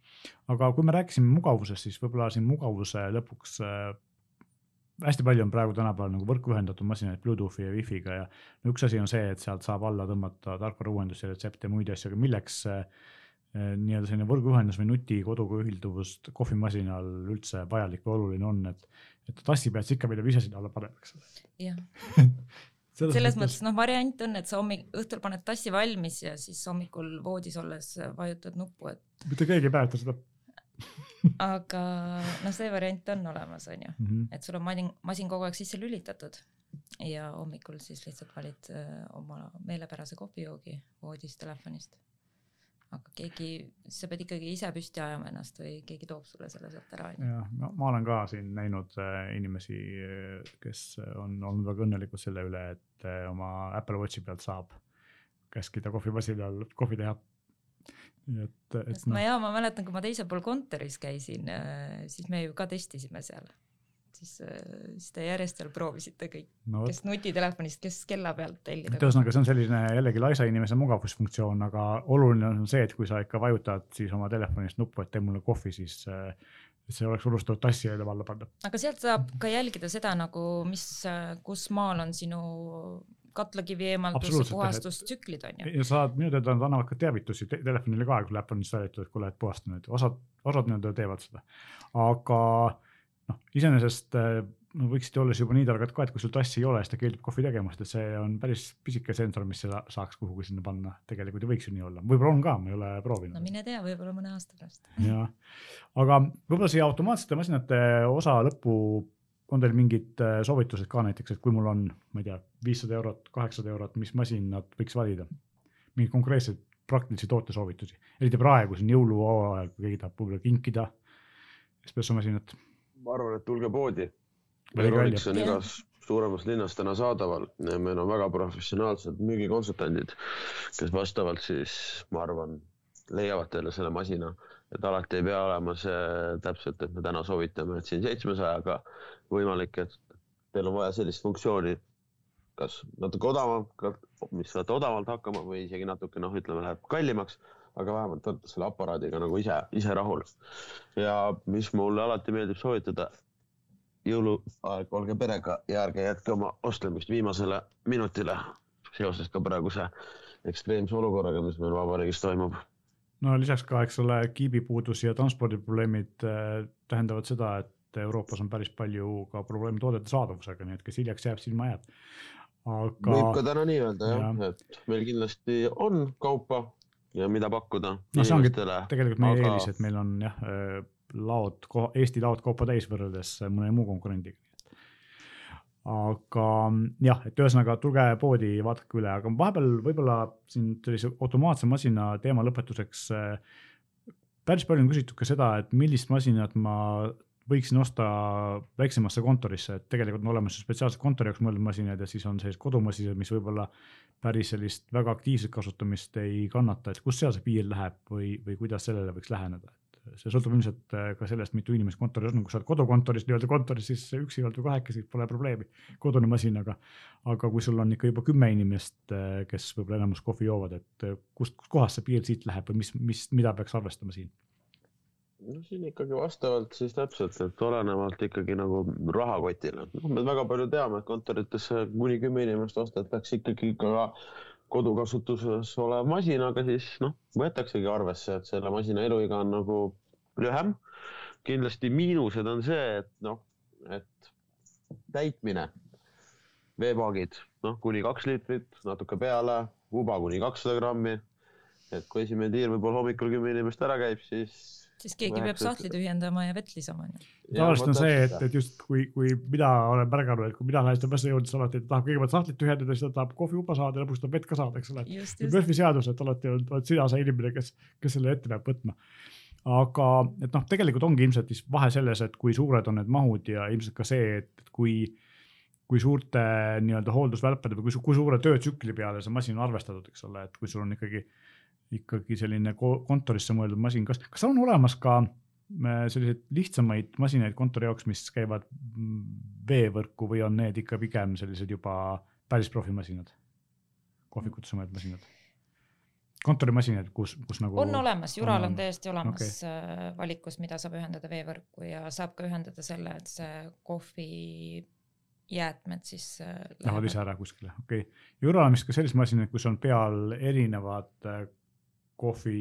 aga kui me rääkisime mugavusest, siis võib-olla siin mugavuse lõpuks äh, hästi palju on praegu tänapäeval nagu võrku ühendatud masinaid Bluetoothi ja Wi-Fi'ga ja no üks asi on see, et sealt saab alla tõmmata tarkvarauuendusi, retsepte ja muid asju, aga milleks äh, Äh, nii-öelda selline võrguühendus või nutikoduga ühilduvust kohvimasinal üldse vajalik või oluline on, et, et tassi pead sa ikka veel ise sinna alla panema, eks ole. jah selles, selles mõttes noh, variant on, et sa hommik, õhtul paned tassi valmis ja siis hommikul voodis olles vajutad nuppu, et. mitte keegi ei mäleta seda aga noh, see variant on olemas, on ju mm, -hmm. et sul on masin, masin kogu aeg sisse lülitatud ja hommikul siis lihtsalt valid öö, oma meelepärase kohvijoogi voodist telefonist aga keegi, sa pead ikkagi ise püsti ajama ennast või keegi toob sulle selle sealt ära. jah, no ma olen ka siin näinud äh, inimesi, äh, kes on olnud väga õnnelikud selle üle, et äh, oma Apple Watchi pealt saab käskida kohvimasinal kohvi teha. Nii et, et. No. ma ja ma mäletan, kui ma teisel pool kontoris käisin, siis me ju ka testisime seal siis, siis te järjest seal proovisite kõik no,, kes nutitelefonist, kes kella pealt tellida. ühesõnaga, see on selline jällegi laisa inimese mugavusfunktsioon, aga oluline on see, et kui sa ikka vajutad siis oma telefonist nuppu, et tee mulle kohvi, siis et see oleks unustatud tassi jälle alla panna. aga sealt saab ka jälgida seda nagu, mis, kus maal on sinu katlakivi eemaldus, puhastustsüklid on ju. ja saad, minu teada nad annavad ka teavitusi te telefonile ka, kui äpp on installitud, et kuule, et puhasta nüüd, osad, osad nii-öelda teevad seda. aga noh, iseenesest äh, no võiksid olla juba nii targad ka, et kui sul tassi ei ole, siis ta keeldub kohvi tegemast, et see on päris pisike sensor, mis seda saaks kuhugi sinna panna, tegelikult ju võiks ju nii olla, võib-olla on ka, ma ei ole proovinud. no mine tea, võib-olla mõne aasta pärast. jah, aga võib-olla siia automaatsete masinate osa lõppu on teil mingid äh, soovitused ka näiteks, et kui mul on, ma ei tea, viissada eurot, kaheksasada eurot, mis masinat võiks valida? mingeid konkreetseid praktilisi tootesoovitusi, eriti praegu siin jõuluhooajal, kui keegi tahab võib-olla kinkida espressomasinat ma arvan, et tulge poodi. Euroniks on igas suuremas linnas täna saadaval. meil on väga professionaalsed müügikonsultandid, kes vastavalt siis, ma arvan, leiavad teile selle masina, et alati ei pea olema see täpselt, et me täna soovitame, et siin seitsmesajaga võimalik, et teil on vaja sellist funktsiooni, kas natuke odavam, mis saate odavalt hakkama või isegi natuke noh, ütleme, läheb kallimaks aga vähemalt olete selle aparaadiga nagu ise, ise rahul. ja mis mulle alati meeldib soovitada, jõuluaeg, olge perega ja ärge jätke oma ostlemist viimasele minutile seoses ka praeguse ekstreemse olukorraga, mis meil vabariigis toimub. No lisaks ka, eks ole, kiibipuudus ja transpordiprobleemid äh, tähendavad seda, et Euroopas on päris palju ka probleeme toodete saadavusega, nii et kes hiljaks jääb, silma jääb. aga. võib ka täna nii öelda jah ja., et meil kindlasti on kaupa ja mida pakkuda. no see ongi tegelikult meie aga... eelis, et meil on jah, äh, laod, Eesti laod kaupa täis võrreldes mõne muu konkurendiga. Aga jah, et ühesõnaga tulge poodi, vaadake üle, aga vahepeal võib-olla siin sellise automaatse masina teema lõpetuseks. Äh, päris palju on küsitud ka seda, et millist masinat ma võiksin osta väiksemasse kontorisse, et tegelikult on olemas spetsiaalselt kontori jaoks mõeldud masinad ja siis on sellised kodumasinad, mis võib-olla päris sellist väga aktiivset kasutamist ei kannata, et kus seal see piir läheb või, või kuidas sellele võiks läheneda, see sõltub ilmselt äh, ka sellest, mitu inimest kontoris on, kui sa oled kodukontoris nii-öelda kontoris, siis üksi oled või kahekesi, pole probleemi, kodune masin, aga aga kui sul on ikka juba kümme inimest, äh, kes võib-olla enamus kohvi joovad, et äh, kust, kust kohast see piir siit läheb või mis, mis, mida peaks arvestama siin? no siin ikkagi vastavalt siis täpselt, et olenevalt ikkagi nagu rahakotile, me väga palju teame, et kontoritesse kuni kümme inimest ostetakse ikkagi ka kodukasutuses olev masin, aga siis noh, võetaksegi arvesse, et selle masina eluiga on nagu lühem. kindlasti miinused on see, et noh, et täitmine, veepaagid, noh, kuni kaks liitrit, natuke peale, uba kuni kakssada grammi. et kui esimene tiir võib-olla hommikul kümme inimest ära käib, siis siis keegi peab sahtli tühjendama ja vett lisama tavaliselt on see, et, et just kui, kui mina olen märganud, et kui mina lähen seda messi juurde, siis alati tahab kõigepealt sahtlit tühjendada, siis ta tahab kohviuba saada ja lõpuks tahab vett ka saada, eks ole. Murphy seadus, et alati oled sina see inimene, kes, kes selle ette peab võtma. Aga et noh, tegelikult ongi ilmselt siis vahe selles, et kui suured on need mahud ja ilmselt ka see, et kui, kui suurte nii-öelda hooldusvälpade või kui, kui suure töötsükli peale see masin on arvestatud, eks ole, et kui sul on ikkagi, ikkagi selline kontorisse mõeldud masin, kas, kas on olemas ka äh, selliseid lihtsamaid masinaid kontori jaoks, mis käivad veevõrku või on need ikka pigem sellised juba päris profimasinad, kohvikutesse mõeldud masinad? kontorimasinad, kus, kus nagu. on olemas, Jural on, on täiesti olemas okay. Äh, valikus, mida saab ühendada veevõrku ja saab ka ühendada selle, et see kohvi jäätmed siis äh, lähevad ise ära kuskile, okei okay.. Jural on vist ka sellised masinad, kus on peal erinevad äh, kohvi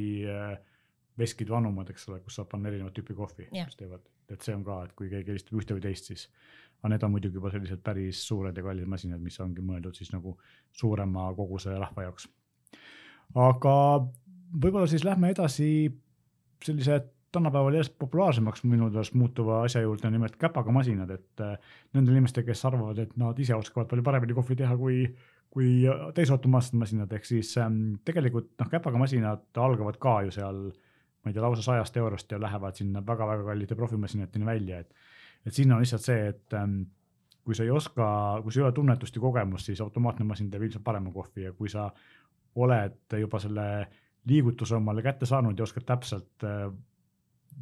veskid, vanumad, eks ole, kus saab panna erinevat tüüpi kohvi, mis teevad, et see on ka, et kui keegi helistab ühte või teist, siis aga need on muidugi juba sellised päris suured ja kallid masinad, mis ongi mõeldud siis nagu suurema koguse rahva jaoks. Aga võib-olla siis lähme edasi sellise tänapäeval järjest populaarsemaks minu teadest muutuva asja juurde, nimelt käpaga masinad, et äh, nendel inimestel, kes arvavad, et nad ise oskavad palju paremini kohvi teha kui, kui täisautomaatsed masinad, ehk siis ähm, tegelikult noh, käpaga masinad algavad ka ju seal, ma ei tea, lausa sajast eurost ja lähevad sinna väga-väga kallite profimasinateni välja, et, et siin on lihtsalt see, et ähm, kui sa ei oska, kui sul ei ole tunnetust ja kogemust, siis automaatne masin teeb ilmselt parema kohvi ja kui sa oled juba selle liigutuse omale kätte saanud ja oskad täpselt äh,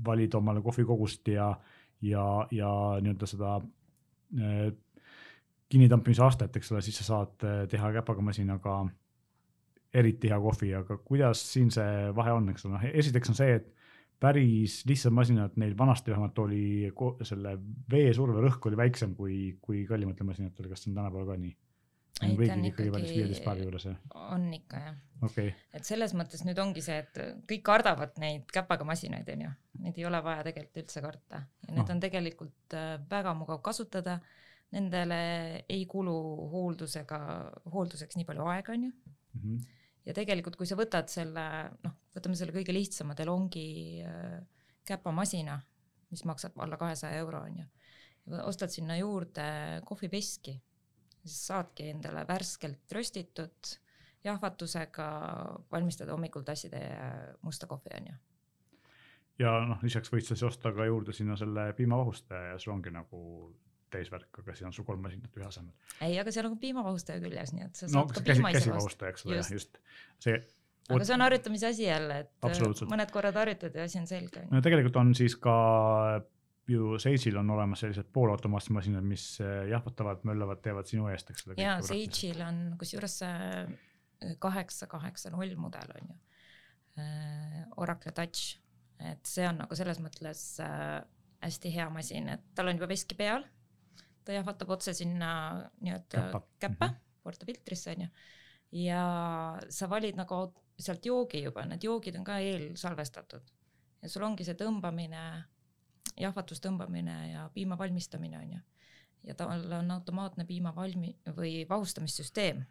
valida omale kohvikogust ja, ja, ja nii-öelda seda äh, kinnitampimise astet, eks ole, siis sa saad äh, teha käpaga masinaga eriti hea kohvi, aga kuidas siin see vahe on, eks ole, noh esiteks on see, et päris lihtsad masinad, neil vanasti vähemalt oli selle veesurve rõhk oli väiksem kui, kui kallimatel masinatel, kas see on tänapäeval ka nii? ei, ta on ikkagi on ikka jah. Okay.. et selles mõttes nüüd ongi see, et kõik kardavad neid käpaga masinaid, onju, neid ei ole vaja tegelikult üldse karta. Ja need no. on tegelikult äh, väga mugav kasutada. Nendele ei kulu hooldusega, hoolduseks nii palju aega, onju mm. -hmm. ja tegelikult, kui sa võtad selle, noh, võtame selle kõige lihtsama Delongi äh, käpamasina, mis maksab alla kahesaja euro, onju, ostad sinna juurde kohvipeski siis saadki endale värskelt röstitud jahvatusega valmistada hommikul tassitäie musta kohvi onju. ja noh, lisaks võid sa siis osta ka juurde sinna selle piimavahustaja ja sul ongi nagu täisvärk, aga siis on sul kolm masinat ühe asemel. ei, aga seal on ka piimavahustaja küljes, nii et sa saad no, ka piima ise käsivahustaja, eks ole, just see aga see on harjutamise asi jälle, et mõned korrad harjutad ja asi on selge. no tegelikult on siis ka ju Sage'il on olemas sellised poolautomaatsed masinad, mis eh, jahvatavad, möllavad, teevad sinu eest, eks ole. ja Sage'il on kusjuures see kaheksa, kaheksa, null mudel on ju äh,. Oracle Touch, et see on nagu selles mõttes äh, hästi hea masin, et tal on juba veski peal. Ta jahvatab otse sinna nii-öelda käppa, mm -hmm. portafiltrisse on ju. ja sa valid nagu sealt joogi juba, need joogid on ka eelsalvestatud ja sul ongi see tõmbamine jahvatus tõmbamine ja piima valmistamine on ju. ja tal on automaatne piima valmi- või vahustamissüsteem.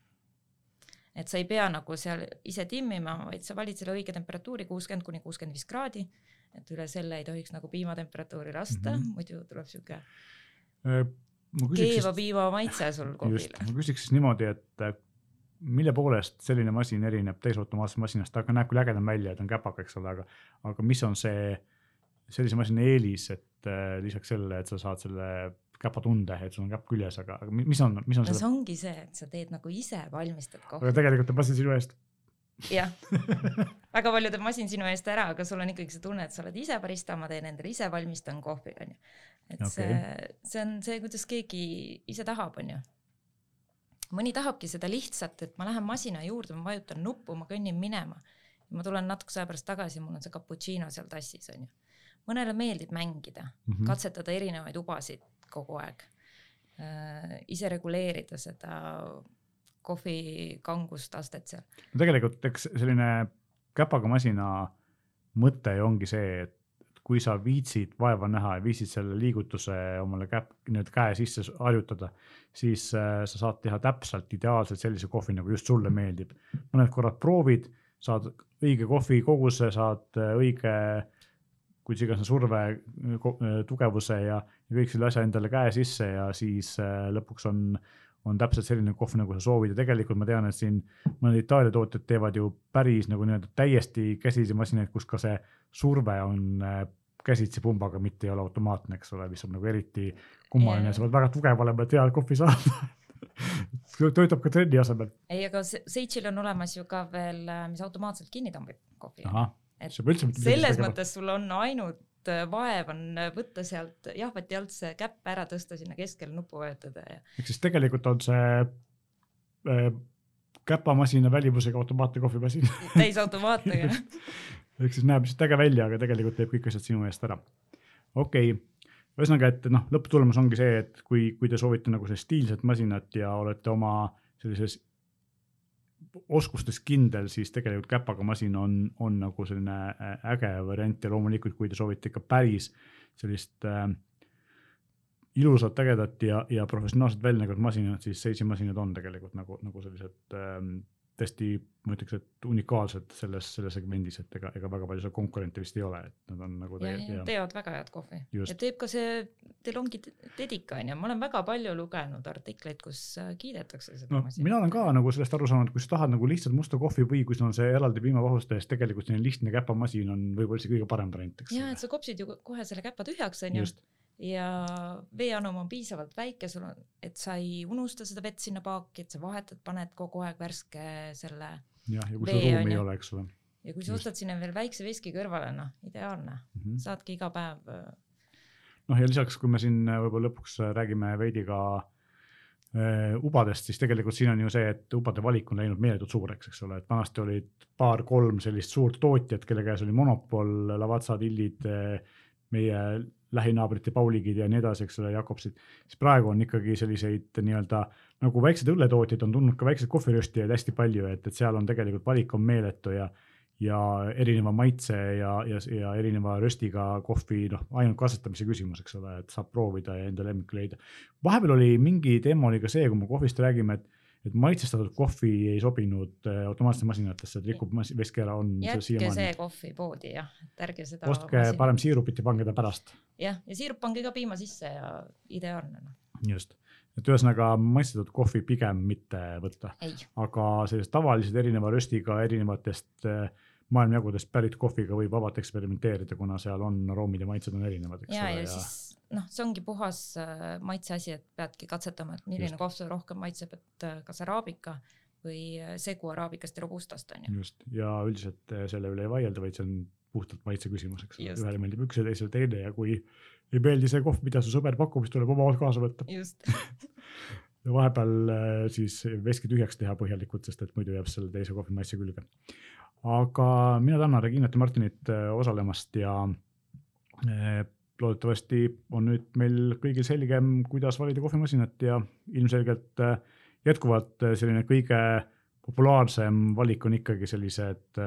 et sa ei pea nagu seal ise timmima, vaid sa valid selle õige temperatuuri, kuuskümmend kuni kuuskümmend viis kraadi. et üle selle ei tohiks nagu piimatemperatuuri lasta mm, -hmm. muidu tuleb sihuke äh, keeva piima maitse sul kohvile. ma küsiks siis niimoodi, et äh, mille poolest selline masin erineb täisautomaatsest masinast, ta näeb küll ägedam välja, ta on käpaga, eks ole, aga, aga mis on see sellise masina eelis, et äh, lisaks sellele, et sa saad selle käpatunde, et sul on käpp küljes, aga, aga mis on, mis on no, see ongi see, et sa teed nagu ise, valmistad kohvi. aga tegelikult teeb masin sinu eest. jah väga palju teeb masin sinu eest ära, aga sul on ikkagi see tunne, et sa oled ise barista, ma teen endale ise valmistan kohvi, onju. Et okay. see, see on see, kuidas keegi ise tahab, onju mõni tahabki seda lihtsat, et ma lähen masina juurde, ma vajutan nuppu, ma kõnnin minema. ma tulen natukese aja pärast tagasi, mul on see cappuccino seal tassis onju mõnele meeldib mängida mm, -hmm. katsetada erinevaid ubasid kogu aeg äh,, ise reguleerida seda kohvi kangustastet seal. no tegelikult eks selline käpaga masina mõte ju ongi see, et kui sa viitsid vaeva näha ja viitsid selle liigutuse omale käpp, nii-öelda käe sisse harjutada, siis äh, sa saad teha täpselt ideaalselt sellise kohvi, nagu just sulle meeldib. mõned korrad proovid, saad õige kohvi koguse, saad äh, õige kuidas iganes surve, äh, tugevuse ja, ja kõik selle asja endale käe sisse ja siis lõpuks on, on täpselt selline kohv, nagu sa soovid ja tegelikult ma tean, et siin mõned Itaalia tootjad teevad ju päris nagu nii-öelda täiesti käsitsi masinaid, kus ka see surve on käsitsi pumbaga, mitte ei ole automaatne, eks ole, mis on nagu eriti kummaline, sa pead väga tugev olema, et head kohvi saada töötab ka trenni asemel. ei, aga Seitšil on olemas ju ka veel, äh, mis automaatselt kinni tõmbab kohvi. et selles mõttes sul on ainult äh, vaev on äh, võtta sealt jahvati alt see käpp ära tõsta sinna keskele nuppu vajutada ja. ehk siis tegelikult on see äh, käpamasina välivusega automaatne kohvimasin täisautomaatne jah ehk siis näeb lihtsalt äge välja, aga tegelikult teeb kõik asjad sinu eest ära. okei okay., ühesõnaga, et noh, lõpptulemus ongi see, et kui, kui te soovite nagu sellist stiilset masinat ja olete oma sellises oskustes kindel, siis tegelikult käpaga masin on, on nagu selline äge variant ja loomulikult, kui te soovite ikka päris sellist äh, ilusat, ägedat ja, ja professionaalselt välja nägevat masinat, siis Seisi masinad on tegelikult nagu, nagu sellised äh, tõesti, ma ütleks, et unikaalsed selles, selles segmendis, et ega, ega väga palju seal konkurente vist ei ole, et nad on nagu tegelikult. Ja, ja teevad väga head kohvi Just. ja teeb ka see DeLonghi Dedica on ju, ma olen väga palju lugenud artikleid, kus äh, kiidetakse seda no, masinat. mina olen ka nagu sellest aru saanud, kui sa tahad nagu lihtsalt musta kohvi või kui sul on see eraldi piimavahustaja, siis tegelikult selline lihtne käpamasin on võib-olla isegi kõige parem variant, eks. ja, et sa kopsid ju kohe selle käpa tühjaks, on ju ja veeanum on piisavalt väike, sul on, et sa ei unusta seda vett sinna paaki, et sa vahetad, paned kogu aeg värske selle. jah, ja kui sul ruumi ei ole, eks ole. ja kui sa ostad sinna veel väikse veski kõrvale, noh, ideaalne mm, -hmm. saadki iga päev. Äh, noh, ja lisaks, kui me siin äh, võib-olla lõpuks äh, räägime veidi ka ubadest, siis tegelikult siin on ju see, et ubade valik on läinud meeletult suureks, eks ole, et vanasti olid paar-kolm sellist suurt tootjat, kelle käes oli monopol, Lavazza, Tillid meie lähinaabrite Pauligid ja nii edasi, eks ole, Jakobsid, siis praegu on ikkagi selliseid nii-öelda nagu väiksed õlletootjad on tulnud ka väikseid kohviröstijaid hästi palju, et, et seal on tegelikult valik on meeletu ja ja erineva maitse ja, ja, ja erineva röstiga kohvi, noh, ainult kasvatamise küsimus, eks ole, et saab proovida ja enda lemmikut leida. vahepeal oli mingi teema oli ka see, kui me kohvist räägime, et et maitsestatud kohvi ei sobinud äh, automaatsetesse masinatesse, et rikub veski ära, on. jätke see kohvi poodi jah, et ärge seda. ostke masinat. parem siirupit ja pange ta pärast. jah, ja siirup pange ka piima sisse ja ideaalne noh. just, et ühesõnaga maitsestatud kohvi pigem mitte võtta. aga sellised tavalised erineva röstiga erinevatest äh, maailmajagudest pärit kohviga võib vabalt eksperimenteerida, kuna seal on aroomid ja maitsed on erinevad, eks ja, ole. ja siis noh, see ongi puhas äh, maitse asi, et peadki katsetama, et milline kohv sulle rohkem maitseb, et äh, kas araabika või äh, segu araabikast ja robustast on ju. just. Ja üldiselt selle üle ei vaielda, vaid see on puhtalt maitse küsimus, eks ole, ühele meeldib üks ja teisele teine ja kui ei meeldi see kohv, mida su sõber pakub, siis tuleb oma kaasa võtta. ja vahepeal siis veski tühjaks teha põhjalikult, sest et muidu jääb selle teise kohvi maitse külge. Aga mina tänan Reginat ja Martinit osalemast ja loodetavasti on nüüd meil kõigil selgem, kuidas valida kohvimasinat ja ilmselgelt äh, jätkuvalt selline kõige populaarsem valik on ikkagi sellised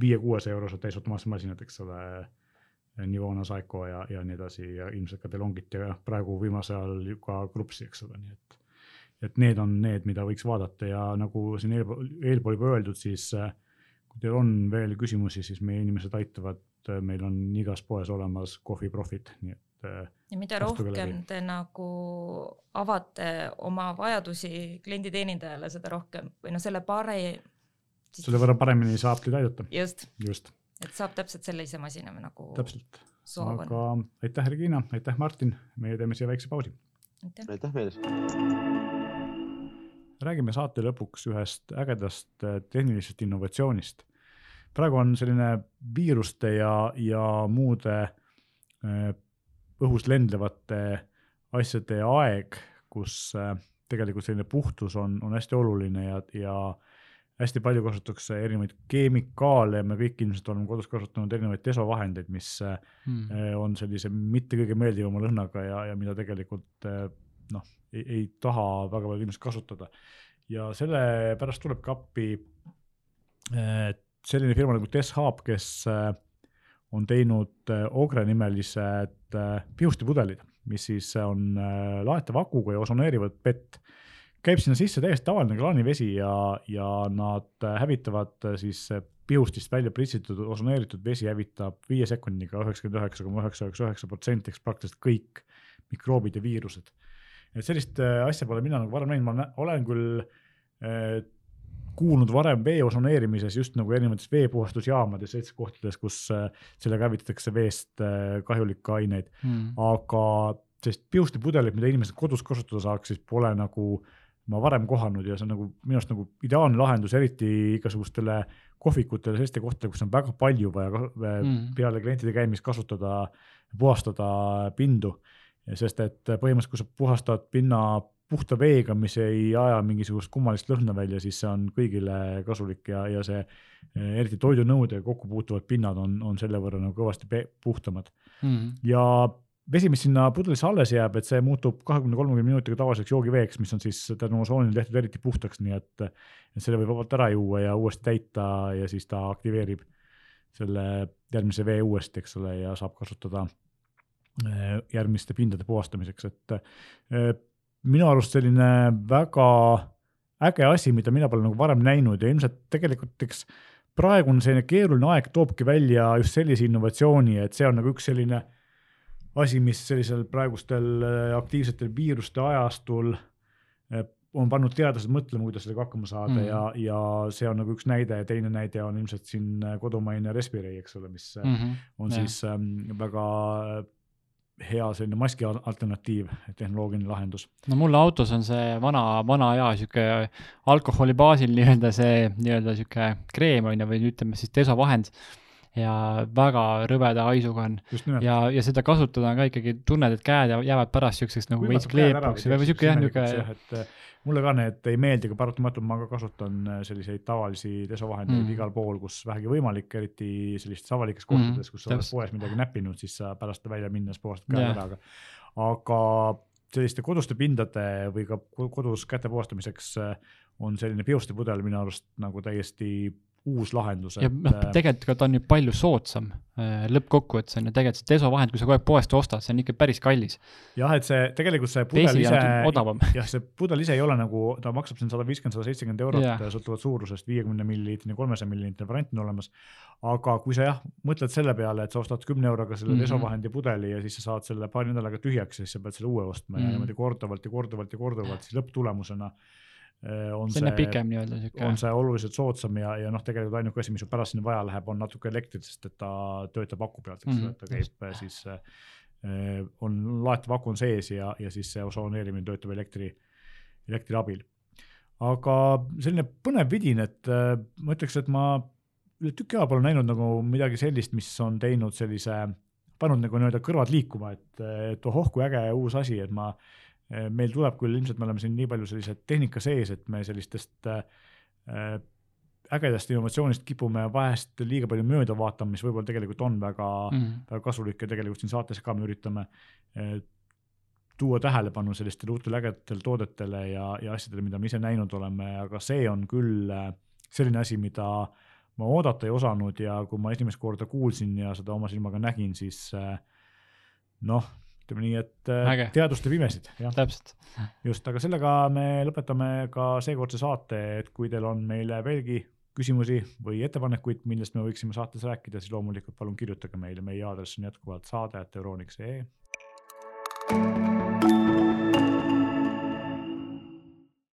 viie-kuuesaja eurosed täisautomaatsed masinad, eks ole. Nivona, Saeco ja, ja nii edasi ja ilmselt ka Delongit ja praegu viimasel ajal ka Krupsi, eks ole, nii et. et need on need, mida võiks vaadata ja nagu siin eelpool, eelpool juba öeldud, siis äh, kui teil on veel küsimusi, siis meie inimesed aitavad, meil on igas poes olemas kohviprofid, nii et. Äh, ja mida rohkem te nagu avate oma vajadusi klienditeenindajale, seda rohkem või noh, selle pare-. selle võrra paremini saab teid aidata. just, just., et saab täpselt sellise masina nagu. täpselt, aga aitäh, Regina, aitäh, Martin, meie teeme siia väikse pausi. aitäh meeles räägime saate lõpuks ühest ägedast äh, tehnilisest innovatsioonist. Praegu on selline viiruste ja, ja muude äh, õhus lendlevate asjade aeg, kus äh, tegelikult selline puhtus on, on hästi oluline ja, ja hästi palju kasutatakse erinevaid keemikaale ja me kõik ilmselt oleme kodus kasutanud erinevaid desovahendeid, mis mm. on sellise mitte kõige meeldivama lõhnaga ja, ja mida tegelikult noh, ei taha väga paljud inimesed kasutada. ja sellepärast tulebki appi selline firma nagu Deshab, kes on teinud Ogre nimelised pihustipudelid, mis siis on laetava akuga ja osoneerivad vett käib sinna sisse täiesti tavaline kraanivesi ja, ja nad hävitavad siis pihustist välja pritsitud osoneeritud vesi hävitab viie sekundiga üheksakümmend üheksa koma üheksa üheksa üheksa protsenti ehk praktiliselt kõik mikroobid ja viirused. et sellist äh, asja pole mina nagu varem näinud, ma olen küll äh, kuulnud varem vee osoneerimises just nagu erinevates veepuhastusjaamades, sellistes kohtades, kus äh, sellega hävitatakse veest äh, kahjulikke aineid mm., aga sellist pihustipudelit, mida inimesed kodus kasutada saaks, siis pole nagu ma varem kohanud ja see on nagu minu arust nagu ideaalne lahendus, eriti igasugustele kohvikutele, selliste kohtadele, kus on väga palju vaja mm. peale klientide käimist kasutada, puhastada pindu. sest et põhimõtteliselt, kui sa puhastad pinna puhta veega, mis ei aja mingisugust kummalist lõhna välja, siis see on kõigile kasulik ja, ja see eriti toidunõudega kokku puutuvad pinnad on, on selle võrra nagu kõvasti puhtamad. Mm.. ja vesi, mis sinna pudelisse alles jääb, et see muutub kahekümne, kolmekümne minutiga tavaliseks joogiveeks, mis on siis tänu osoonile tehtud eriti puhtaks, nii et, et selle võib vabalt ära juua ja uuesti täita ja siis ta aktiveerib selle järgmise vee uuesti, eks ole, ja saab kasutada eh, järgmiste pindade puhastamiseks, et eh, minu arust selline väga äge asi, mida mina pole nagu varem näinud ja ilmselt tegelikult, eks praegune selline keeruline aeg toobki välja just sellise innovatsiooni, et see on nagu üks selline asi, mis sellisel praegustel äh, aktiivsetel viiruste ajastul äh, on pannud teadlased mõtlema, kuidas sellega hakkama saada mm. ja, ja see on nagu üks näide ja teine näide on ilmselt siin äh, kodumaine Respirei, eks ole, mis mm -hmm. on ja. siis ähm, väga hea selline maski alternatiiv, tehnoloogiline lahendus. no mul autos on see vana, vana hea sihuke alkoholi baasil nii-öelda see nii-öelda sihuke kreem on ju, või ütleme siis desovahend ja väga rõveda haisuga on. ja, ja seda kasutada on ka ikkagi, tunned, et käed jäävad pärast siukseks nagu veits kleepuks või siuke jah, niuke. äh, mulle ka need ei meeldi, aga paratamatult ma ka kasutan äh, selliseid tavalisi desovahendeid mm. igal pool, kus vähegi võimalik, eriti sellistes avalikes kohtades mm., kus sa oled poes midagi näppinud, siis sa pärast välja minnes puhastad käed ära, aga, aga selliste koduste pindade või ka kodus käte puhastamiseks äh, on selline biostipudel minu arust nagu täiesti uus lahendus. ja noh, äh, tegelikult on ju palju soodsam äh, lõppkokkuvõttes on ju tegelikult see desovahend, kui sa kogu aeg poest ostad, see on ikka päris kallis. jah, et see tegelikult see pudel ise, jah, see pudel ise ei ole nagu, ta maksab siin sada viiskümmend, sada seitsekümmend eurot yeah. sõltuvalt suurusest, viiekümne milliliitrine, kolmesaja milliliitrine variant on olemas. aga kui sa jah, mõtled selle peale, et sa ostad kümne euroga selle mm -hmm. desovahendi pudeli ja siis sa saad selle paari nädalaga tühjaks, siis sa pead selle uue ostma mm -hmm. ja niimoodi korduvalt ja korduvalt ja korduvalt, siis lõpptulemusena Äh, on see, see pikem nii-öelda sihuke. on see oluliselt soodsam ja, ja noh, tegelikult ainuke asi, mis sul pärast sinna vaja läheb, on natuke elektrit, sest et ta töötab aku pealt, eks ole mm -hmm., et ta käib Just. siis äh,, on laetav aku on sees ja, ja siis see osoneerimine töötab elektri, elektri abil. aga selline põnev vidin, et äh, ma ütleks, et ma üle tüki aja pole näinud nagu midagi sellist, mis on teinud sellise, pannud nagu nii-öelda kõrvad liikuma, et, et ohoh, kui äge uus asi, et ma äh, Äh, meil tuleb küll, ilmselt me oleme siin nii palju sellise tehnika sees, et me sellistest äh, äh, ägedast innovatsioonist kipume vahest liiga palju mööda vaatama, mis võib-olla tegelikult on väga mm., väga kasulik ja tegelikult siin saates ka me üritame tuua tähelepanu sellistele uutele ägedatele toodetele ja, ja asjadele, mida me ise näinud oleme, aga see on küll selline asi, mida ma oodata ei osanud ja kui ma esimest korda kuulsin ja seda oma silmaga nägin, siis noh, ütleme nii, et äh, Äge. teadust teeb imesid. täpselt. just, aga sellega me lõpetame ka seekordse saate, et kui teil on meile veelgi küsimusi või ettepanekuid, millest me võiksime saates rääkida, siis loomulikult palun kirjutage meile, meie aadress on jätkuvalt saade.euroniks.ee